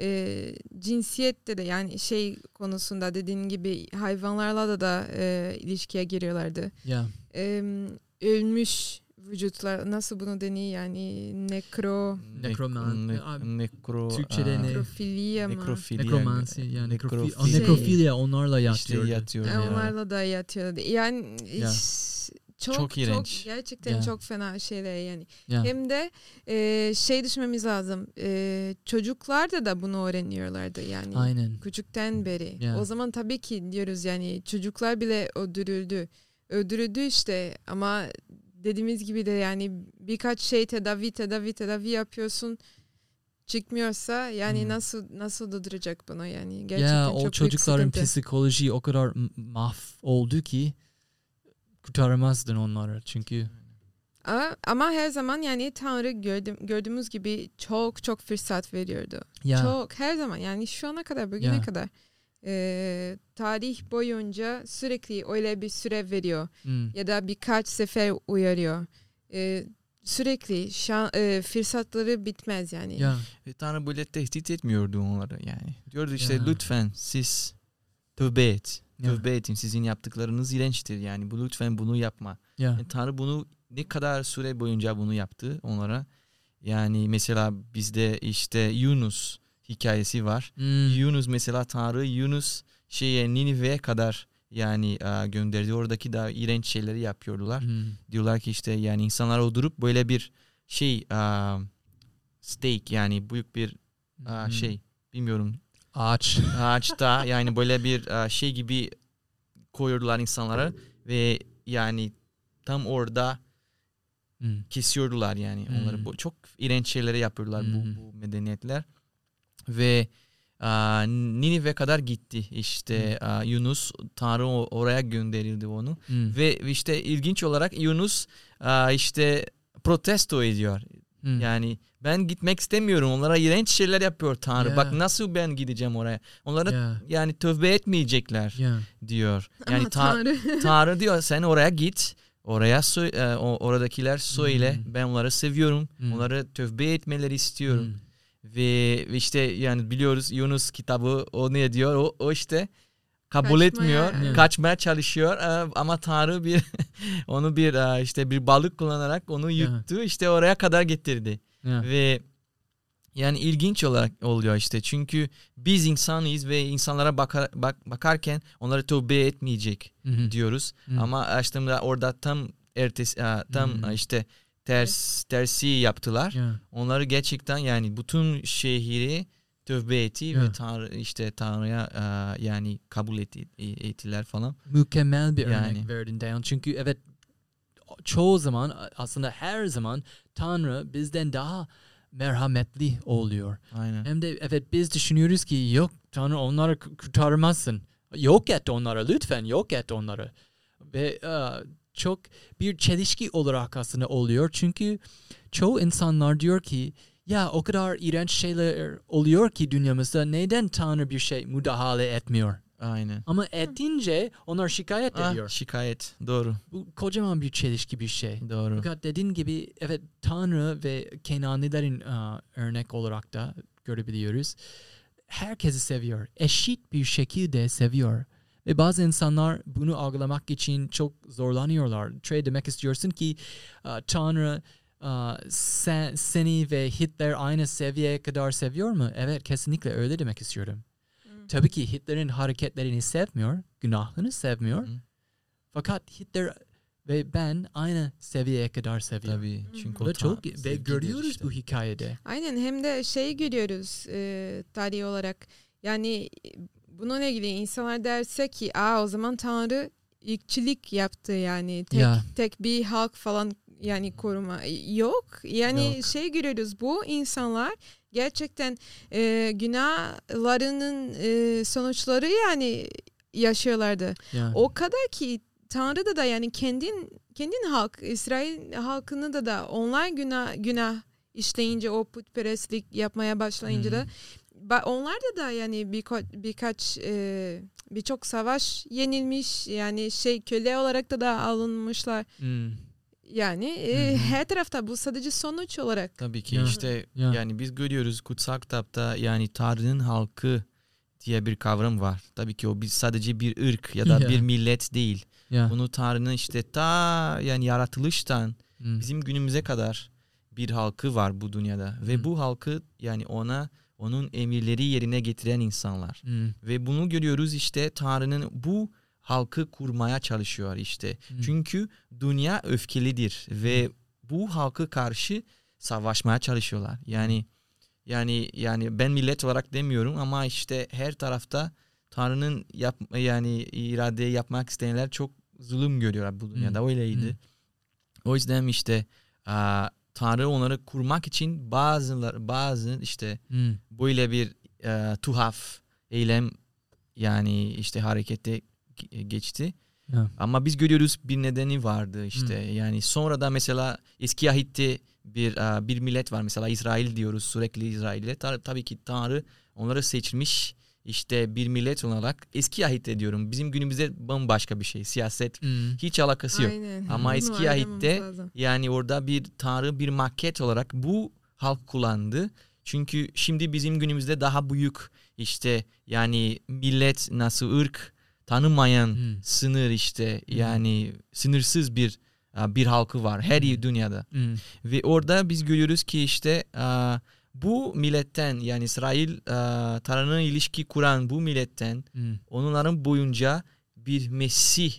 eee, cinsiyette de yani şey konusunda dediğin gibi hayvanlarla da da eee, ilişkiye giriyorlardı. Ya. Em, ölmüş vücutlar nasıl bunu deniyor yani nekro Nekroman- Ne- nekro, Türkçe'de aa, ne? nekrofilya mı? Nekrofilya. Nekromansi yani nekrofi, Aa, nekrofilya onlarla İşte yatıyordu. yatıyor. E, ya. Onlarla da yatıyordu. Yani Ya. ş- çok Çok çok, gerçekten Ya. çok fena şeyler yani. Ya. Hem de e, şey düşmemiz lazım. E, çocuklar da da bunu öğreniyorlardı yani. Aynen. Küçükten beri. Ya. O zaman tabii ki diyoruz yani çocuklar bile öldürüldü. Öldürüldü işte ama dediğimiz gibi de yani birkaç şey tedavi tedavi tedavi yapıyorsun çıkmıyorsa yani Hmm. nasıl nasıl durduracak bunu yani gerçekten Ya çok o çocukların psikoloji o kadar m- mahv oldu ki kurtaramazdın onları çünkü Ama, ama her zaman yani Tanrı gördüm, gördüğümüz gibi çok çok fırsat veriyordu. ya Çok her zaman yani şu ana kadar bugüne Ya. kadar e, tarih boyunca sürekli öyle bir süre veriyor hmm, ya da birkaç sefer uyarıyor. E, sürekli şan, e, fırsatları bitmez yani. ya Ve Tanrı böyle tehdit etmiyordu onları yani. Diyordu işte Ya. lütfen siz tövbe et. Ya. Tövbe edin. Sizin yaptıklarınız iğrençtir yani. Bu lütfen bunu yapma. ya Yani Tanrı bunu ne kadar süre boyunca bunu yaptı onlara. Yani mesela bizde işte Yunus hikayesi var. Hmm, Yunus mesela Tanrı Yunus şeye Ninive'ye kadar yani e, gönderdi. Oradaki daha iğrenç şeyleri yapıyordular. hmm, Diyorlar ki işte yani insanlar oturup böyle bir şey e, steak yani büyük bir e, hmm. şey bilmiyorum ağaç ağaçta yani böyle bir e, şey gibi koyuyordular insanlara ve yani tam orada Hmm, kesiyordular yani onları Hmm. bu çok iğrenç şeyleri yapıyorlar Hmm. bu, bu medeniyetler ve a, Ninive kadar gitti işte a, Yunus Tanrı oraya gönderildi onu hmm, ve işte ilginç olarak Yunus a, işte protesto ediyor hmm. yani ben gitmek istemiyorum onlara iğrenç şeyler yapıyor Tanrı Ya. bak nasıl ben gideceğim oraya onlara ya yani tövbe etmeyecekler ya diyor Ama yani Ta- Tanrı Tanrı diyor sen oraya git. Oraya sö- e, o- oradakiler söyle. Hmm. Ben onları seviyorum. Hmm. Onları tövbe etmeleri istiyorum. hmm. Ve, ve işte yani biliyoruz Yunus kitabı o ne diyor? O, o işte kabul Kaçmaya- etmiyor. Evet. Kaçmaya çalışıyor. Ama Tanrı bir onu bir işte bir balık kullanarak onu yuttu. İşte oraya kadar getirdi. ya Ve yani ilginç olarak oluyor işte. Çünkü biz insanıyız ve insanlara bakar, bak, bakarken onları tövbe etmeyecek Mhm, diyoruz. hmm. Ama açtığımda orada tam ertesi tam Hmm. işte ters tersi yaptılar. ya Onları gerçekten yani bütün şehri tövbe etti Ya. ve Tanrı işte Tanrı'ya e, yani kabul etti, ettiler falan. mükemmel bir örnek Yani. verdin Dayan. Çünkü evet çoğu zaman aslında her zaman Tanrı bizden daha merhametli oluyor. Aynen. Hem de evet biz düşünüyoruz ki yok Tanrı onları kurtarmazsın. Yok et onları lütfen yok et onları. Ve e, çok bir çelişki olarak aslında oluyor. Çünkü çoğu insanlar diyor ki ya o kadar iğrenç şeyler oluyor ki dünyamızda neden Tanrı bir şey müdahale etmiyor? Aynen. Ama ettiğince onlar şikayet Ah, ediyor. şikayet. Doğru. Bu kocaman bir çelişki bir şey. Doğru. Fakat dediğin gibi evet Tanrı ve Kenanilerin e, örnek olarak da görebiliyoruz. Herkesi seviyor. Eşit bir şekilde seviyor. Ve bazı insanlar bunu algılamak için çok zorlanıyorlar. Trey demek istiyorsun ki Tanrı sen, seni ve Hitler aynı seviyeye kadar seviyor mu? Evet kesinlikle öyle demek istiyorum. Tabii ki Hitler'in hareketlerini sevmiyor, günahını sevmiyor. Hı. Fakat Hitler ve ben aynı seviyeye kadar seviyorum. Tabii. Çünkü Ve o çok ve görüyoruz işte. bu hikayede. Aynen hem de şey görüyoruz e, tarih olarak yani bununla ilgili insanlar derse ki aa o zaman Tanrı ilkçilik yaptı yani tek Ya. tek bir halk falan yani koruma yok yani Yok. şey görüyoruz bu insanlar gerçekten e, günahlarının e, sonuçları yani yaşıyorlardı Ya. o kadar ki Tanrı da da yani kendin kendin halk İsrail halkını da da onlar günah günah işleyince o putperestlik yapmaya başlayınca da Hmm. ba- onlar da da yani birkaç birkaç e, birçok savaş yenilmiş yani şey köle olarak da da alınmışlar Hmm. yani e, her tarafta bu sadece sonuç olarak Tabii ki Ya. işte Ya. yani biz görüyoruz kutsal kitapta yani Tanrı'nın halkı diye bir kavram var. Tabii ki o bir sadece bir ırk ya da Ya. bir millet değil. Ya. Bunu Tanrı'nın işte ta yani yaratılıştan Hmm. bizim günümüze kadar bir halkı var bu dünyada ve Hmm. bu halkı yani ona onun emirleri yerine getiren insanlar. Hmm. Ve bunu görüyoruz işte Tanrı'nın bu halkı kurmaya çalışıyor işte. Hmm. Çünkü dünya öfkelidir ve bu halkı karşı savaşmaya çalışıyorlar. Yani yani yani ben millet olarak demiyorum ama işte her tarafta Tanrı'nın yap yani irade yapmak isteyenler çok zulüm görüyorlar bu dünyada öyleydi. Hmm. O yüzden işte Tanrı onları kurmak için bazılar bazı işte Hmm. böyle bir e, tuhaf eylem yani işte harekete ge- geçti. Ya. Ama biz görüyoruz bir nedeni vardı işte. Yani sonra da mesela eski ahitte bir e, bir millet var mesela İsrail diyoruz sürekli İsrail'e. Ta- tabii ki Tanrı onları seçmiş işte bir millet olarak eski ahitte diyorum. Bizim günümüzde bambaşka bir şey. Siyaset Hmm. hiç alakası yok. Aynen. Ama Bunu eski ahitte. Yani orada bir tanrı bir maket olarak bu halk kullandı. Çünkü şimdi bizim günümüzde daha büyük işte yani millet nasıl ırk tanımayan Hmm. sınır işte yani sınırsız bir bir halkı var her Hmm. dünyada. Hmm. Ve orada biz görüyoruz ki işte bu milletten yani İsrail aa, Tanrı'nın ilişki kuran bu milletten Hmm. onların boyunca bir Mesih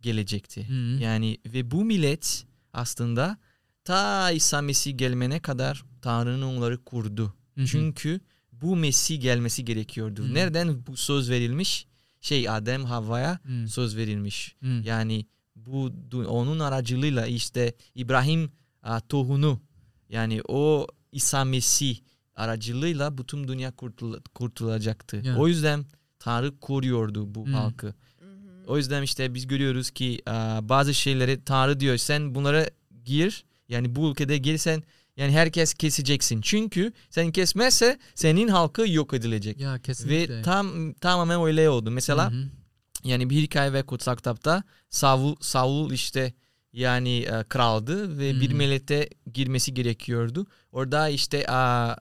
gelecekti. Hmm. Yani ve bu millet aslında ta İsa Mesih gelmene kadar Tanrı'nın onları kurdu. Hı. Çünkü bu Mesih gelmesi gerekiyordu. Hı. Nereden bu söz verilmiş? Şey Adem Havva'ya Hmm. söz verilmiş. Hmm. Yani bu onun aracılığıyla işte İbrahim a, tohunu yani o İsa Mesih aracılığıyla bütün dünya kurtul- kurtulacaktı. Ya. O yüzden Tanrı koruyordu bu Hmm. halkı. O yüzden işte biz görüyoruz ki bazı şeyleri Tanrı diyor sen bunlara gir yani bu ülkede girsen yani herkes keseceksin. Çünkü sen kesmezse senin halkı yok edilecek. Ya kesinlikle. Ve tam tamamen öyle oldu. Mesela Hı hı. yani bir hikaye ve kutsal kitapta Saul, Saul işte yani e, kraldı ve bir Hmm. millete girmesi gerekiyordu. Orada işte a,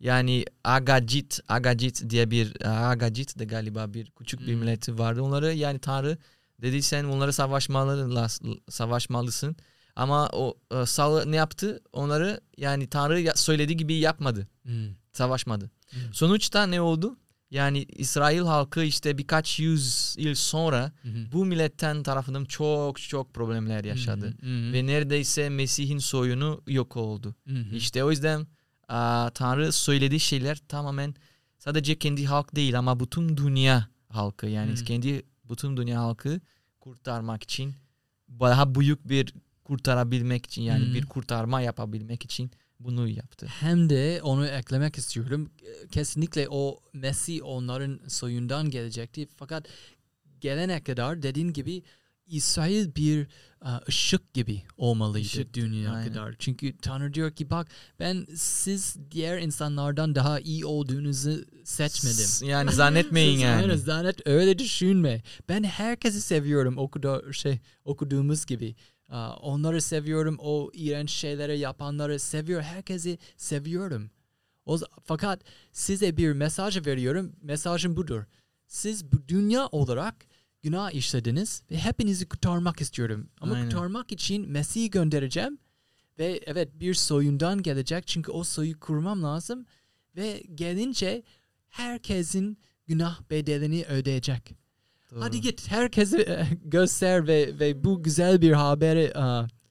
yani Agacit, Agacit diye bir Agacit de galiba bir küçük bir Hmm. milleti vardı. Onları yani Tanrı dedi sen onları savaşmalı, savaşmalısın. Ama o e, Saul ne yaptı? Onları yani Tanrı söylediği gibi yapmadı. Hmm. Savaşmadı. Hmm. Sonuçta ne oldu? Yani İsrail halkı işte birkaç yüz yıl sonra Hı hı. bu milletten tarafından çok çok problemler yaşadı. Hı hı. Ve neredeyse Mesih'in soyunu yok oldu. Hı hı. İşte o yüzden aa, Tanrı söylediği şeyler tamamen sadece kendi halk değil ama bütün dünya halkı yani Hmm. kendi bütün dünya halkı kurtarmak için daha büyük bir kurtarabilmek için yani Hmm. bir kurtarma yapabilmek için bunu yaptı. Hem de onu eklemek istiyorum. Kesinlikle o Messi onların soyundan gelecekti. Fakat gelene kadar dediğin gibi İsrail bir uh, ışık gibi olmalıydı Işık, dünya aynen. kadar. Çünkü Tanrı diyor ki bak ben siz diğer insanlardan daha iyi olduğunuzu seçmedim. S- Yani zannetmeyin Siz yani. Aynen zannet öyle düşünme. Ben herkesi seviyorum okudu şey okuduğumuz gibi. Onları seviyorum. O iğrenç şeyleri yapanları seviyor. Herkesi seviyorum. O, fakat size bir mesaj veriyorum. Mesajım budur. Siz bu dünya olarak günah işlediniz ve hepinizi kurtarmak istiyorum. Ama Aynen. kurtarmak için Mesih'i göndereceğim. Ve evet bir soyundan gelecek. Çünkü o soyu kurmam lazım. Ve gelince herkesin günah bedelini ödeyecek. Hadi git herkese e, göster ve ve bu güzel bir haberi e,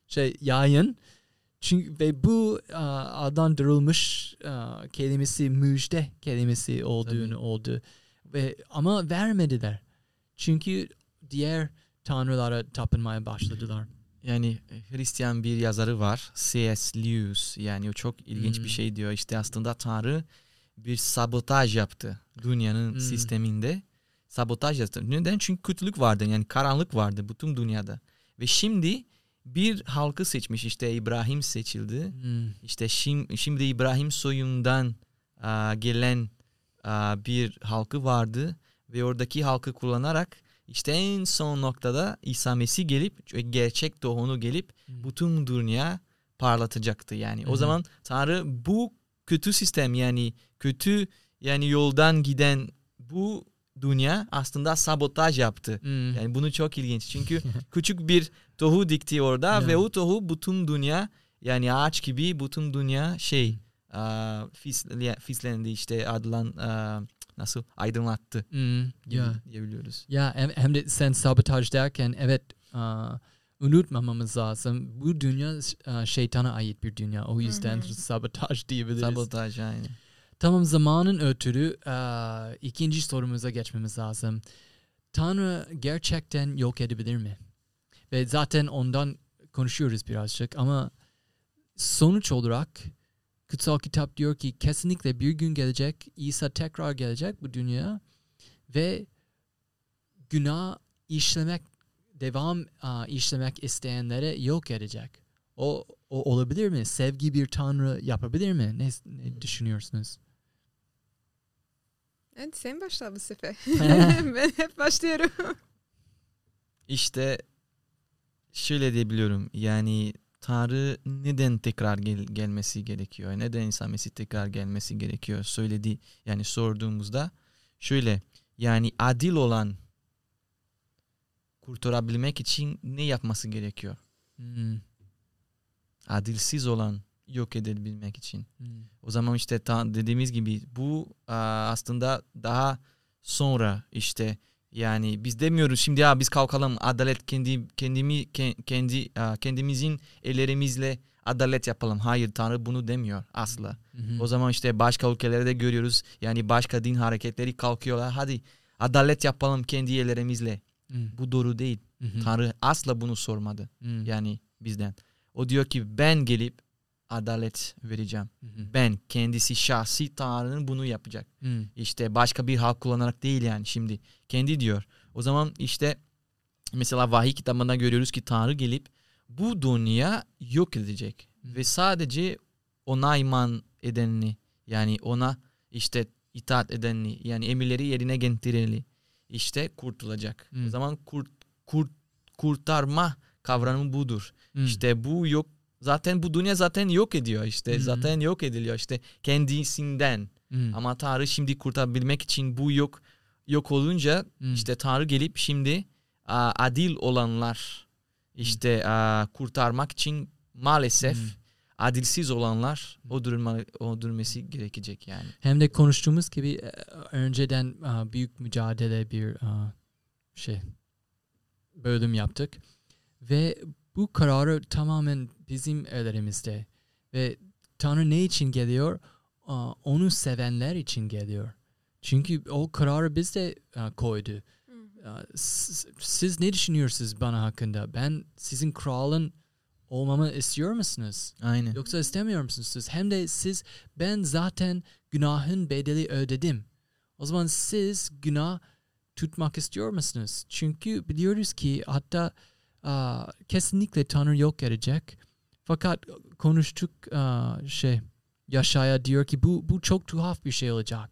şey yayın. Çünkü ve bu e, adlandırılmış kelimesi müjde kelimesi olduğunu Tabii. oldu. Ve ama vermediler. Çünkü diğer tanrılara tapınmaya başladılar. Yani Hristiyan bir yazarı var. C.S. Lewis. Yani o çok ilginç Hmm. bir şey diyor. İşte aslında Tanrı bir sabotaj yaptı dünyanın Hmm. sisteminde. Sabotaj yaptı. Neden? Çünkü kötülük vardı. Yani karanlık vardı bütün dünyada. Ve şimdi bir halkı seçmiş. İşte İbrahim seçildi. Hmm. İşte şimdi, şimdi İbrahim soyundan aa, gelen aa, bir halkı vardı ve oradaki halkı kullanarak işte en son noktada İsa Mesih gelip gerçek doğunu gelip Hmm. bütün dünya parlatacaktı yani. Hı O zaman Tanrı bu kötü sistem yani kötü yani yoldan giden bu dünya aslında sabotaj yaptı. Hmm. Yani bunu çok ilginç. Çünkü küçük bir tohu dikti orada Ya. ve o tohu bütün dünya yani ağaç gibi bütün dünya şey aa, fis, ya- fislendi işte adılan aa, nasıl aydınlattı Hmm, gibi ya. diyebiliyoruz. Ya hem, hem de sen sabotaj derken evet aa, unutmamamız lazım. Bu dünya aa, şeytana ait bir dünya. O yüzden hı. sabotaj diyebiliriz. Sabotaj aynı. Tamam zamanın ötürü aa, ikinci sorumuza geçmemiz lazım. Tanrı gerçekten yok edebilir mi? Ve zaten ondan konuşuyoruz birazcık ama sonuç olarak kutsal kitap diyor ki kesinlikle bir gün gelecek İsa tekrar gelecek bu dünya ve günah işlemek devam aa, işlemek isteyenlere yok edecek. O, o olabilir mi? Sevgi bir tanrı yapabilir mi? Ne, ne düşünüyorsunuz? Hadi sen başla bu sefer. ben hep başlıyorum. İşte şöyle diyebiliyorum. Yani Tanrı neden tekrar gel- gelmesi gerekiyor? Neden İsa Mesih tekrar gelmesi gerekiyor? Söyledi yani sorduğumuzda şöyle yani adil olan kurtarabilmek için ne yapması gerekiyor? Hmm, Adilsiz olan yok edebilmek için. hmm, O zaman işte ta- dediğimiz gibi bu aa, aslında daha sonra işte yani biz demiyoruz şimdi ya biz kalkalım adalet kendi kendimi ke- kendi aa, kendimizin ellerimizle adalet yapalım. Hayır Tanrı bunu demiyor asla. mhm, O zaman işte başka ülkelerde görüyoruz yani başka din hareketleri kalkıyorlar. Hadi adalet yapalım kendi ellerimizle. hmm, Bu doğru değil. mhm, Tanrı asla bunu sormadı hmm, yani bizden. O diyor ki ben gelip adalet vereceğim mhm, ben kendisi şahsi Tanrı'nın bunu yapacak. hmm, İşte başka bir halk kullanarak değil yani şimdi. Kendi diyor. O zaman işte mesela vahiy kitabında görüyoruz ki Tanrı gelip bu dünya yok edecek. Hmm. Ve sadece ona iman edenini yani ona işte itaat edenini yani emirleri yerine getireni işte kurtulacak. Hmm. O zaman kurt, kurt, kurtarma kavramı budur. hmm, İşte bu yok zaten bu dünya zaten yok ediyor işte Hmm. zaten yok ediliyor işte kendisinden hmm, ama Tanrı şimdi kurtarabilmek için bu yok yok olunca hmm, işte Tanrı gelip şimdi a, adil olanlar işte a, kurtarmak için maalesef Hmm. adilsiz olanlar o durma o durması gerekecek yani. Hem de konuştuğumuz gibi e, önceden büyük mücadele bir şey bölüm yaptık ve bu kararı tamamen bizim ellerimizde ve Tanrı ne için geliyor? Onu sevenler için geliyor. Çünkü o kararı biz de koydu. E, s- Siz ne düşünüyorsunuz bana hakkında? Ben sizin kralın olmamı istiyor musunuz? Aynen. Yoksa istemiyor musunuz siz? Hem de siz ben zaten günahın bedeli ödedim. O zaman siz günah tutmak istiyor musunuz? Çünkü biliyoruz ki hatta aa, kesinlikle Tanrı yok edecek. Fakat konuştuk aa, şey Yaşaya diyor ki bu bu çok tuhaf bir şey olacak.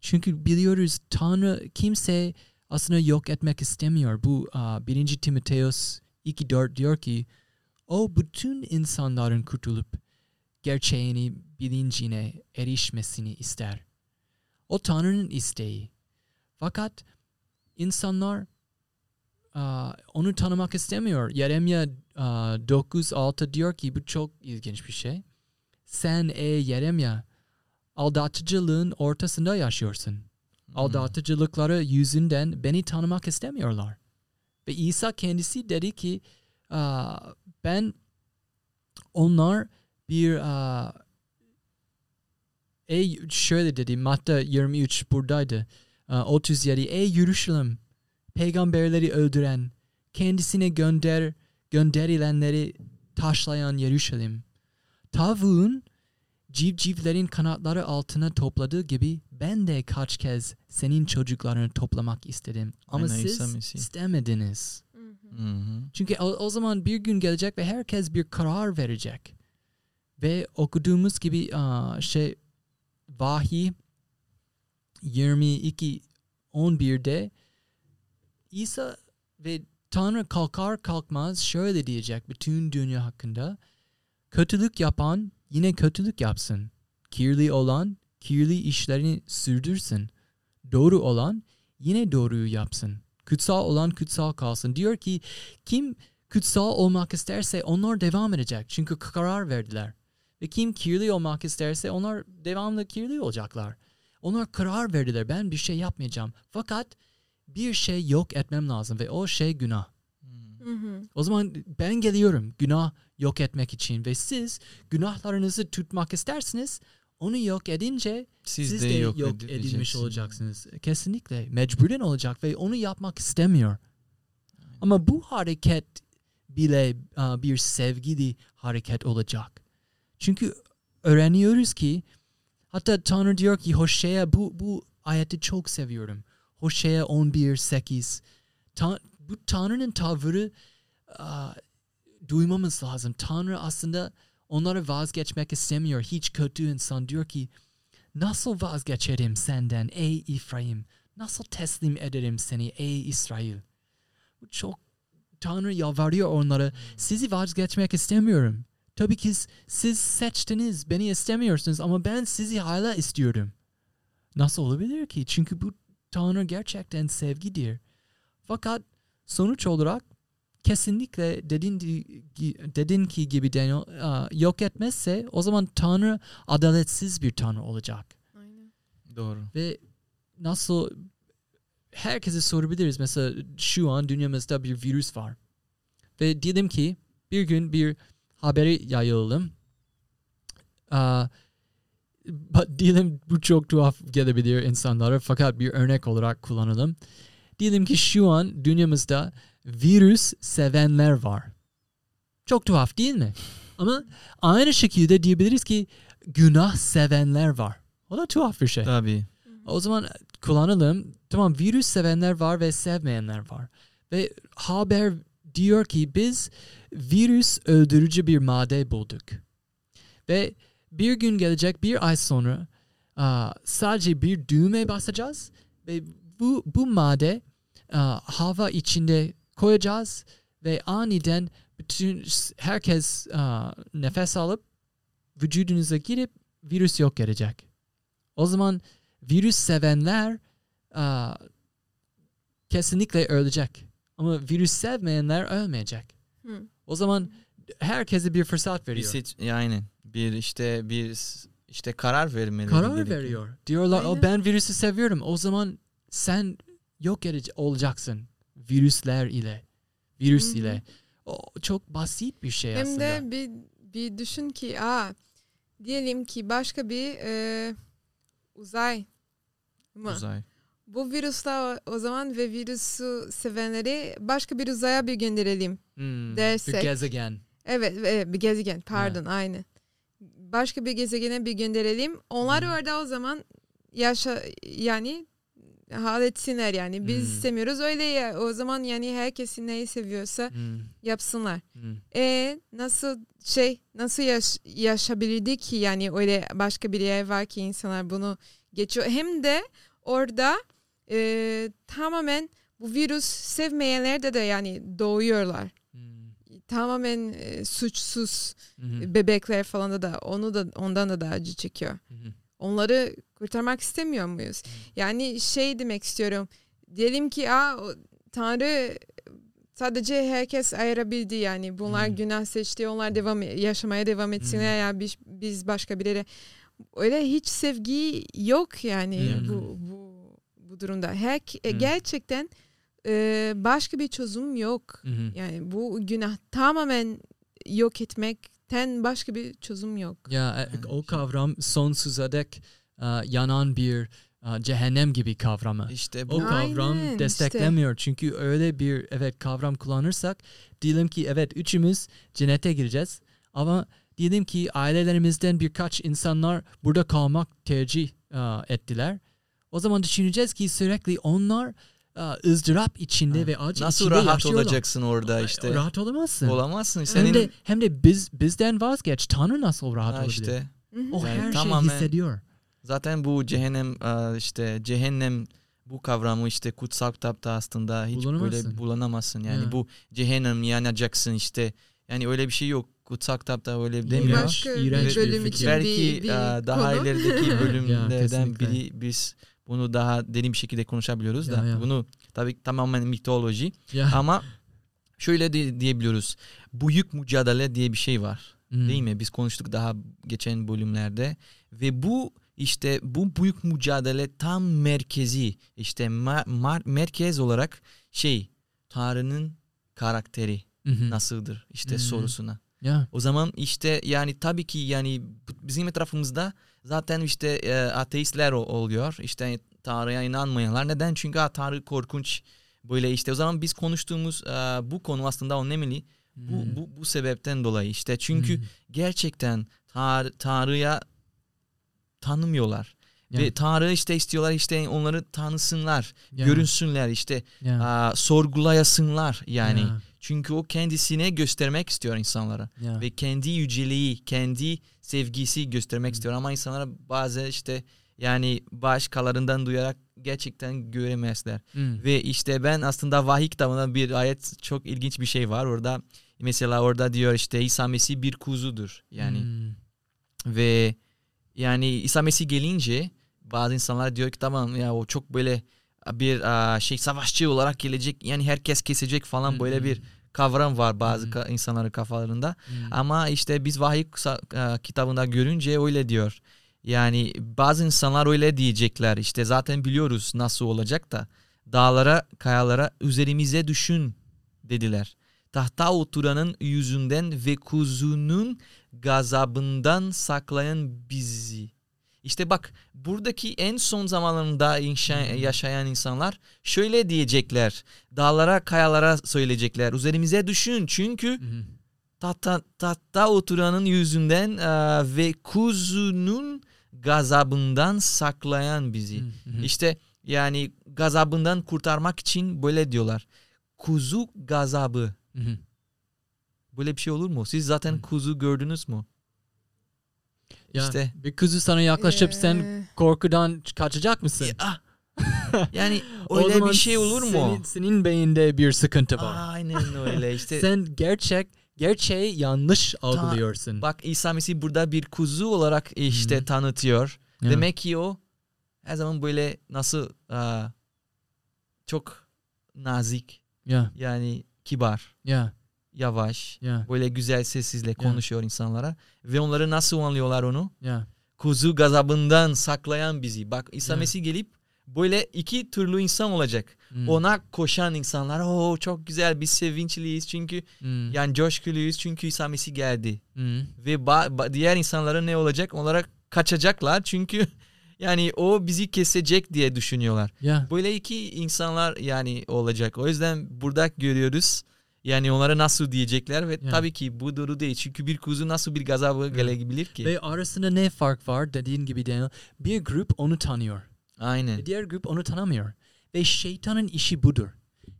Çünkü biliyoruz Tanrı kimse aslında yok etmek istemiyor. Bu aa, 1. Timoteus 2.4 diyor ki o bütün insanların kurtulup gerçeğini bilincine erişmesini ister. O Tanrı'nın isteği. Fakat insanlar onu tanımak istemiyor. Yeremya aa, 9.6 diyor ki bu çok ilginç bir şey. Sen ey Yeremya aldatıcılığın ortasında yaşıyorsun. Aldatıcılıkları yüzünden beni tanımak istemiyorlar. Ve İsa kendisi dedi ki ben onlar bir ey şöyle dedi Matta 23 buradaydı. Aa, 37 ey Yürüşülüm peygamberleri öldüren kendisine gönder gönderilenleri taşlayan Yeruşalim. Tavuğun civcivlerin kanatları altına topladığı gibi ben de kaç kez senin çocuklarını toplamak istedim. Ama Aynen, siz Mesih. istemediniz. Hı hı. Çünkü o, o zaman bir gün gelecek ve herkes bir karar verecek. Ve okuduğumuz gibi aa, şey vahiy 22 11'de İsa ve Tanrı kalkar kalkmaz şöyle diyecek bütün dünya hakkında. Kötülük yapan yine kötülük yapsın. Kirli olan kirli işlerini sürdürsün. Doğru olan yine doğruyu yapsın. Kutsal olan kutsal kalsın. Diyor ki kim kutsal olmak isterse onlar devam edecek. Çünkü karar verdiler. Ve kim kirli olmak isterse onlar devamlı kirli olacaklar. Onlar karar verdiler. Ben bir şey yapmayacağım. Fakat bir şey yok etmem lazım ve o şey günah. Hmm. Hı hı. O zaman ben geliyorum günah yok etmek için ve siz günahlarınızı tutmak istersiniz. Onu yok edince Siz, siz, de, de yok, yok, edilmiş olacaksınız. Kesinlikle mecburen olacak ve onu yapmak istemiyor. Ama bu hareket bile uh, bir sevgili hareket olacak. Çünkü öğreniyoruz ki hatta Tanrı diyor ki Hoşea bu, bu ayeti çok seviyorum. Hoşea 11 8 Ta- bu Tanrı'nın tavrı uh, duymamız lazım. Tanrı aslında onları vazgeçmek istemiyor. Hiç kötü insan diyor ki nasıl vazgeçerim senden ey İfraim? Nasıl teslim ederim seni ey İsrail? Bu çok Tanrı yalvarıyor onlara. Sizi vazgeçmek istemiyorum. Tabii ki siz seçtiniz, beni istemiyorsunuz ama ben sizi hala istiyorum. Nasıl olabilir ki? Çünkü bu Tanrı gerçekten sevgidir. Fakat sonuç olarak kesinlikle dedin, dedin ki gibi Daniel yok etmezse o zaman Tanrı adaletsiz bir Tanrı olacak. Aynen. Doğru. Ve nasıl herkese sorabiliriz. Mesela şu an dünyamızda bir virüs var. Ve diyelim ki bir gün bir haberi yayalım. Aa, diyelim bu çok tuhaf gelebilir insanlara fakat bir örnek olarak kullanalım. Diyelim ki şu an dünyamızda virüs sevenler var. Çok tuhaf değil mi? Ama aynı şekilde diyebiliriz ki günah sevenler var. O da tuhaf bir şey. Tabii. O zaman kullanalım. Tamam virüs sevenler var ve sevmeyenler var. Ve haber diyor ki biz virüs öldürücü bir madde bulduk. Ve bir gün gelecek bir ay sonra aa, sadece bir düğme basacağız ve bu, bu madde aa, hava içinde koyacağız ve aniden bütün herkes aa, nefes alıp vücudunuza girip virüs yok edecek. O zaman virüs sevenler aa, kesinlikle ölecek. Ama virüs sevmeyenler ölmeyecek. Hı. O zaman herkese bir fırsat Bir veriyor. seç, ya aynen. Bir işte bir işte karar vermeleri Karar gerekiyor. veriyor. Diyorlar o Aynen. ben virüsü seviyorum. O zaman sen yok edici olacaksın virüsler ile. Virüs ile. O çok basit bir şey Hem aslında. de bir, bir düşün ki aa, diyelim ki başka bir e, uzay mı? Uzay. Bu virüsler o, o zaman ve virüsü sevenleri başka bir uzaya bir gönderelim. Hmm, dersek- Bir gezegen. Evet, evet bir gezegen pardon aynı. Başka bir gezegene bir gönderelim. Onlar Hmm. orada o zaman yaşa yani halletsinler yani biz Hmm. istemiyoruz öyle ya o zaman yani herkesin neyi seviyorsa Hmm, yapsınlar. hmm. E nasıl şey nasıl yaş yaşabilirdi ki yani öyle başka bir yer var ki insanlar bunu geçiyor. Hem de orada e, tamamen bu virüs sevmeyenler de de yani doğuyorlar. Tamamen e, suçsuz hmm, bebekler falan da da onu da ondan da da acı çekiyor. hmm. Onları kurtarmak istemiyor muyuz? Yani şey demek istiyorum. Diyelim ki o Tanrı sadece herkes ayırabildi yani. Bunlar Hmm. günah seçti. Onlar devam yaşamaya devam etsinler ya biz, biz başka birileri. Öyle hiç sevgi yok yani Hmm. bu bu bu durumda. Her Hmm. gerçekten e, başka bir çözüm yok. Hmm. Yani bu günah tamamen yok etmekten başka bir çözüm yok. Ya e, Yani o şey- kavram sonsuza dek e, yanan bir e, cehennem gibi kavramı. İşte O bu kavram Aynen işte. desteklemiyor. Çünkü öyle bir evet kavram kullanırsak diyelim ki evet üçümüz cennete gireceğiz ama diyelim ki ailelerimizden birkaç insanlar burada kalmak tercih e, ettiler. O zaman düşüneceğiz ki sürekli onlar e, ızdırap içinde Ha. ve acı nasıl içinde rahat yaşıyorlar. olacaksın orada işte. Rahat olamazsın. Olamazsın. Hem Senin de hem de biz bizden vazgeç. Tanrı nasıl rahat Ha olabilir? işte. O Yani her tamamen- şeyi hissediyor. zaten bu cehennem e, işte cehennem bu kavramı işte kutsal kitapta aslında hiç böyle bulanamazsın. Yani Ha. bu cehennem yanacaksın işte. Yani öyle bir şey yok. Kutsal kitapta öyle Bir demiyor. Başka İğrenç bir bölüm için Belki bir, bir e, daha konu. ilerideki Ya, bölümlerden kesinlikle. biri biz bunu daha derin bir şekilde konuşabiliyoruz da Ya, ya. bunu tabii tamamen mitoloji Ya. ama şöyle de diyebiliyoruz. Büyük mücadele diye bir şey var. Hmm. Değil mi? Biz konuştuk daha geçen bölümlerde ve bu işte bu büyük mücadele tam merkezi işte mar- merkez olarak şey Tanrı'nın karakteri Hı hı. nasıldır işte Hmm. sorusuna. Yeah. O zaman işte yani tabii ki yani bizim etrafımızda zaten işte e, ateistler o- oluyor. İşte Tanrı'ya inanmayanlar. Neden? Çünkü Tanrı korkunç. Böyle işte o zaman biz konuştuğumuz e, bu konu aslında önemli. Bu, Hmm. bu, bu sebepten dolayı işte çünkü Hmm. gerçekten Tanrı, Tanrı'ya tanımıyorlar. Yeah. Ve Tanrı işte istiyorlar işte onları tanısınlar, Yeah. görünsünler işte Yeah. aa, sorgulayasınlar yani. Yeah. Çünkü o kendisine göstermek istiyor insanlara Yeah. ve kendi yüceliği, kendi sevgisi göstermek istiyor ama insanlara bazı işte yani başkalarından duyarak gerçekten göremezler. Hmm. Ve işte ben aslında vahiy kitabında bir ayet çok ilginç bir şey var orada. Mesela orada diyor işte İsa Mesih bir kuzudur. Yani Hmm. ve yani İsa Mesih gelince bazı insanlar diyor ki tamam ya o çok böyle bir şey savaşçı olarak gelecek yani herkes kesecek falan böyle bir kavram var bazı Hmm. ka- insanların kafalarında. Hmm. Ama işte biz vahiy e, kitabında görünce öyle diyor. Yani bazı insanlar öyle diyecekler. İşte zaten biliyoruz nasıl olacak da. Dağlara, kayalara üzerimize düşün dediler. Tahta oturanın yüzünden ve kuzunun gazabından saklayan bizi. İşte bak buradaki en son zamanlarında inşa- yaşayan insanlar şöyle diyecekler. Dağlara, kayalara söyleyecekler. Üzerimize düşün çünkü tahta, tahta oturanın yüzünden e, ve kuzunun gazabından saklayan bizi. İşte yani gazabından kurtarmak için böyle diyorlar. Kuzu gazabı. Böyle bir şey olur mu? Siz zaten kuzu gördünüz mü? Ya, İşte. bir kızı sana yaklaşıp sen Ee, korkudan kaçacak mısın? Ya, yani O öyle zaman bir şey olur mu? Senin, senin beyinde bir sıkıntı var. Aynen öyle işte. Sen gerçek gerçeği yanlış algılıyorsun. Bak İsa Mesih burada bir kuzu olarak işte Hı. tanıtıyor. Ya. Demek ki o her zaman böyle nasıl aa, çok nazik Ya, yani kibar, ya, yavaş, ya, böyle güzel sessizle konuşuyor insanlara ve onları nasıl anlıyorlar onu? ya. Kuzu gazabından saklayan bizi. Bak İsa Ya. Mesih gelip böyle iki türlü insan olacak. Hmm. Ona koşan insanlar o çok güzel biz sevinçliyiz çünkü Hmm. yani coşkuluyuz çünkü İsa Mesih geldi. Hmm. Ve ba- ba- diğer insanların ne olacak? Onlara kaçacaklar çünkü yani o bizi kesecek diye düşünüyorlar. Ya. Böyle iki insanlar yani olacak. O yüzden burada görüyoruz. Yani onlara nasıl diyecekler ve Ya. tabii ki bu doğru değil. Çünkü bir kuzu nasıl bir gazabı gelebilir ki? Ve arasında ne fark var dediğin gibi Daniel. Bir grup onu tanıyor. Aynen. Ve diğer grup onu tanımıyor. Ve şeytanın işi budur.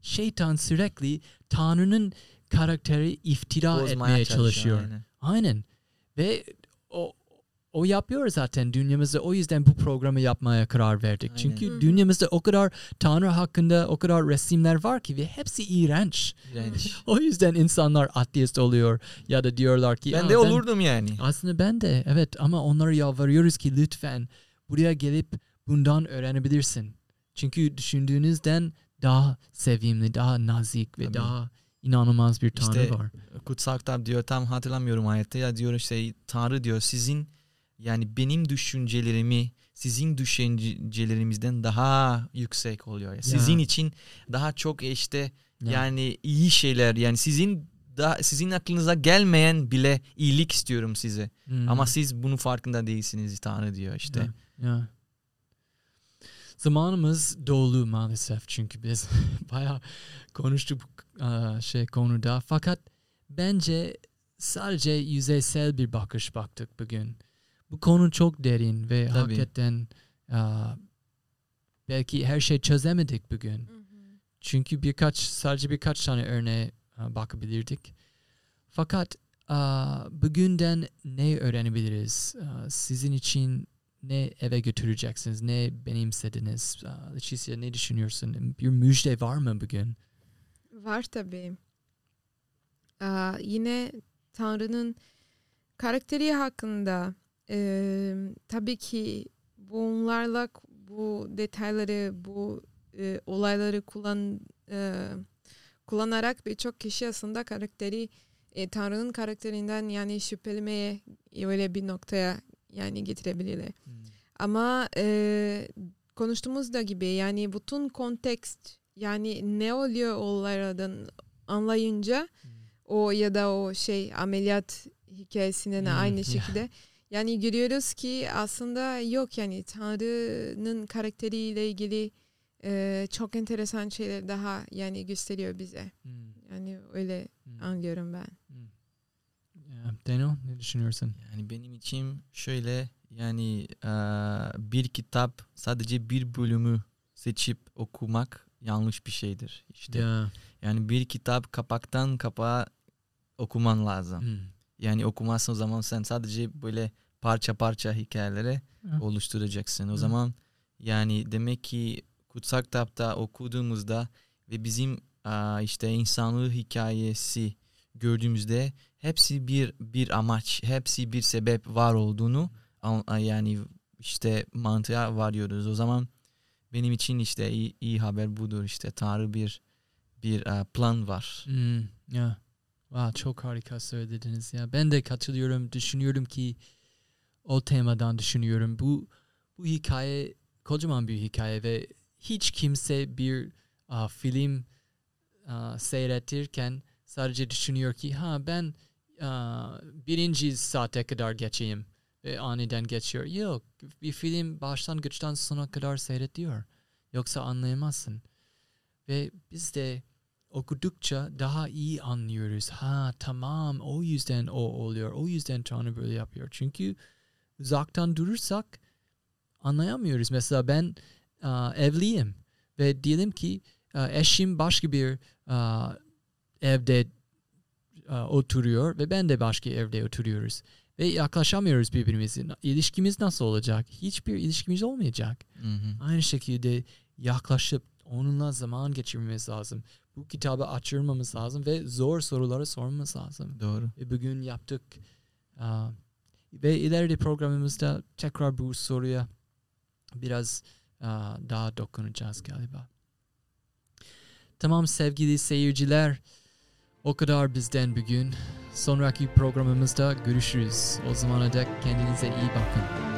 Şeytan sürekli Tanrı'nın karakteri iftira Bozmaya etmeye çalışıyor. aynen. Aynen. Ve o yapıyor zaten dünyamızda. O yüzden bu programı yapmaya karar verdik. Aynen. Çünkü dünyamızda o kadar Tanrı hakkında o kadar resimler var ki ve hepsi iğrenç. İğrenç. O yüzden insanlar ateist oluyor ya da diyorlar ki ben "Aa, de olurdum yani. Aslında ben de evet ama onlara yalvarıyoruz ki lütfen buraya gelip bundan öğrenebilirsin. Çünkü düşündüğünüzden daha sevimli, daha nazik ve Tabii. daha inanılmaz bir Tanrı İşte var. Kutsal kitap diyor tam hatırlamıyorum ayette ya diyor işte Tanrı diyor sizin yani benim düşüncelerimi sizin düşüncelerimizden daha yüksek oluyor. Ya. Sizin için daha çok işte Ya. yani iyi şeyler yani sizin da sizin aklınıza gelmeyen bile iyilik istiyorum size. Hmm. Ama siz bunun farkında değilsiniz Tanrı diyor işte. Ya, ya. Zamanımız dolu maalesef çünkü biz bayağı konuştuk aa, şey konuda. Fakat bence sadece yüzeysel bir bakış baktık bugün. Bu konu çok derin ve Tabii. hakikaten aa, belki her şey çözemedik bugün. hı hı. Çünkü birkaç sadece birkaç tane örneğe aa, bakabilirdik. Fakat aa, bugünden ne öğrenebiliriz? Aa, sizin için ne eve götüreceksiniz? Ne benimsediniz? Aa, Leticia ne düşünüyorsun? Bir müjde var mı bugün? Var tabii. Aa, yine Tanrı'nın karakteri hakkında e, tabii ki bunlarla bu detayları, bu e, olayları kullan e, kullanarak birçok kişi aslında karakteri e, Tanrı'nın karakterinden yani şüphelemeye öyle bir noktaya yani getirebilirler. Ama e, konuştuğumuz da gibi yani bütün kontekst yani ne oluyor olaylardan anlayınca o ya da o şey ameliyat hikayesinden Hmm, aynı şekilde yani görüyoruz ki aslında yok yani Tanrı'nın karakteriyle ilgili e, çok enteresan şeyler daha yani gösteriyor bize. Hmm, Yani öyle hmm, anlıyorum ben. hmm. Yeah. Daniel ne düşünüyorsun? Yani benim için şöyle yani eee, bir kitap sadece bir bölümü seçip okumak yanlış bir şeydir. İşte Yeah. yani bir kitap kapaktan kapağa okuman lazım. Hmm. Yani okumazsın o zaman sen sadece böyle parça parça hikayeleri Yeah. oluşturacaksın. O Hı. zaman yani demek ki kutsal kitapta okuduğumuzda ve bizim aa, işte insanlığı hikayesi gördüğümüzde hepsi bir bir amaç, hepsi bir sebep var olduğunu an- yani işte mantığa varıyoruz. O zaman benim için işte iyi, iyi haber budur işte Tanrı bir bir plan var. Hmm, ya. Wow, çok harika söylediniz ya. Ben de katılıyorum. Düşünüyorum ki o temadan düşünüyorum. Bu bu hikaye kocaman bir hikaye ve hiç kimse bir ah, film ah, seyretirken sadece düşünüyor ki ha ben ah, birinci saate kadar geçeyim ve aniden geçiyor. Yok bir film başlangıçtan sona kadar seyrediyor. Yoksa anlayamazsın. Ve biz de okudukça daha iyi anlıyoruz. Ha tamam o yüzden o oluyor. O yüzden Tanrı böyle yapıyor. Çünkü uzaktan durursak anlayamıyoruz. Mesela ben aa, evliyim ve diyelim ki aa, eşim başka bir aa, evde aa, oturuyor ve ben de başka evde oturuyoruz. Ve yaklaşamıyoruz birbirimize. İlişkimiz nasıl olacak? Hiçbir ilişkimiz olmayacak. Hı hı. Aynı şekilde yaklaşıp onunla zaman geçirmemiz lazım. Bu kitabı açırmamız lazım ve zor soruları sormamız lazım. Doğru. Ve bugün yaptık. Aa, ve ileride programımızda tekrar bu soruya biraz aa, daha dokunacağız galiba. Tamam sevgili seyirciler. O kadar bizden bugün. Sonraki programımızda görüşürüz. O zamana dek kendinize iyi bakın.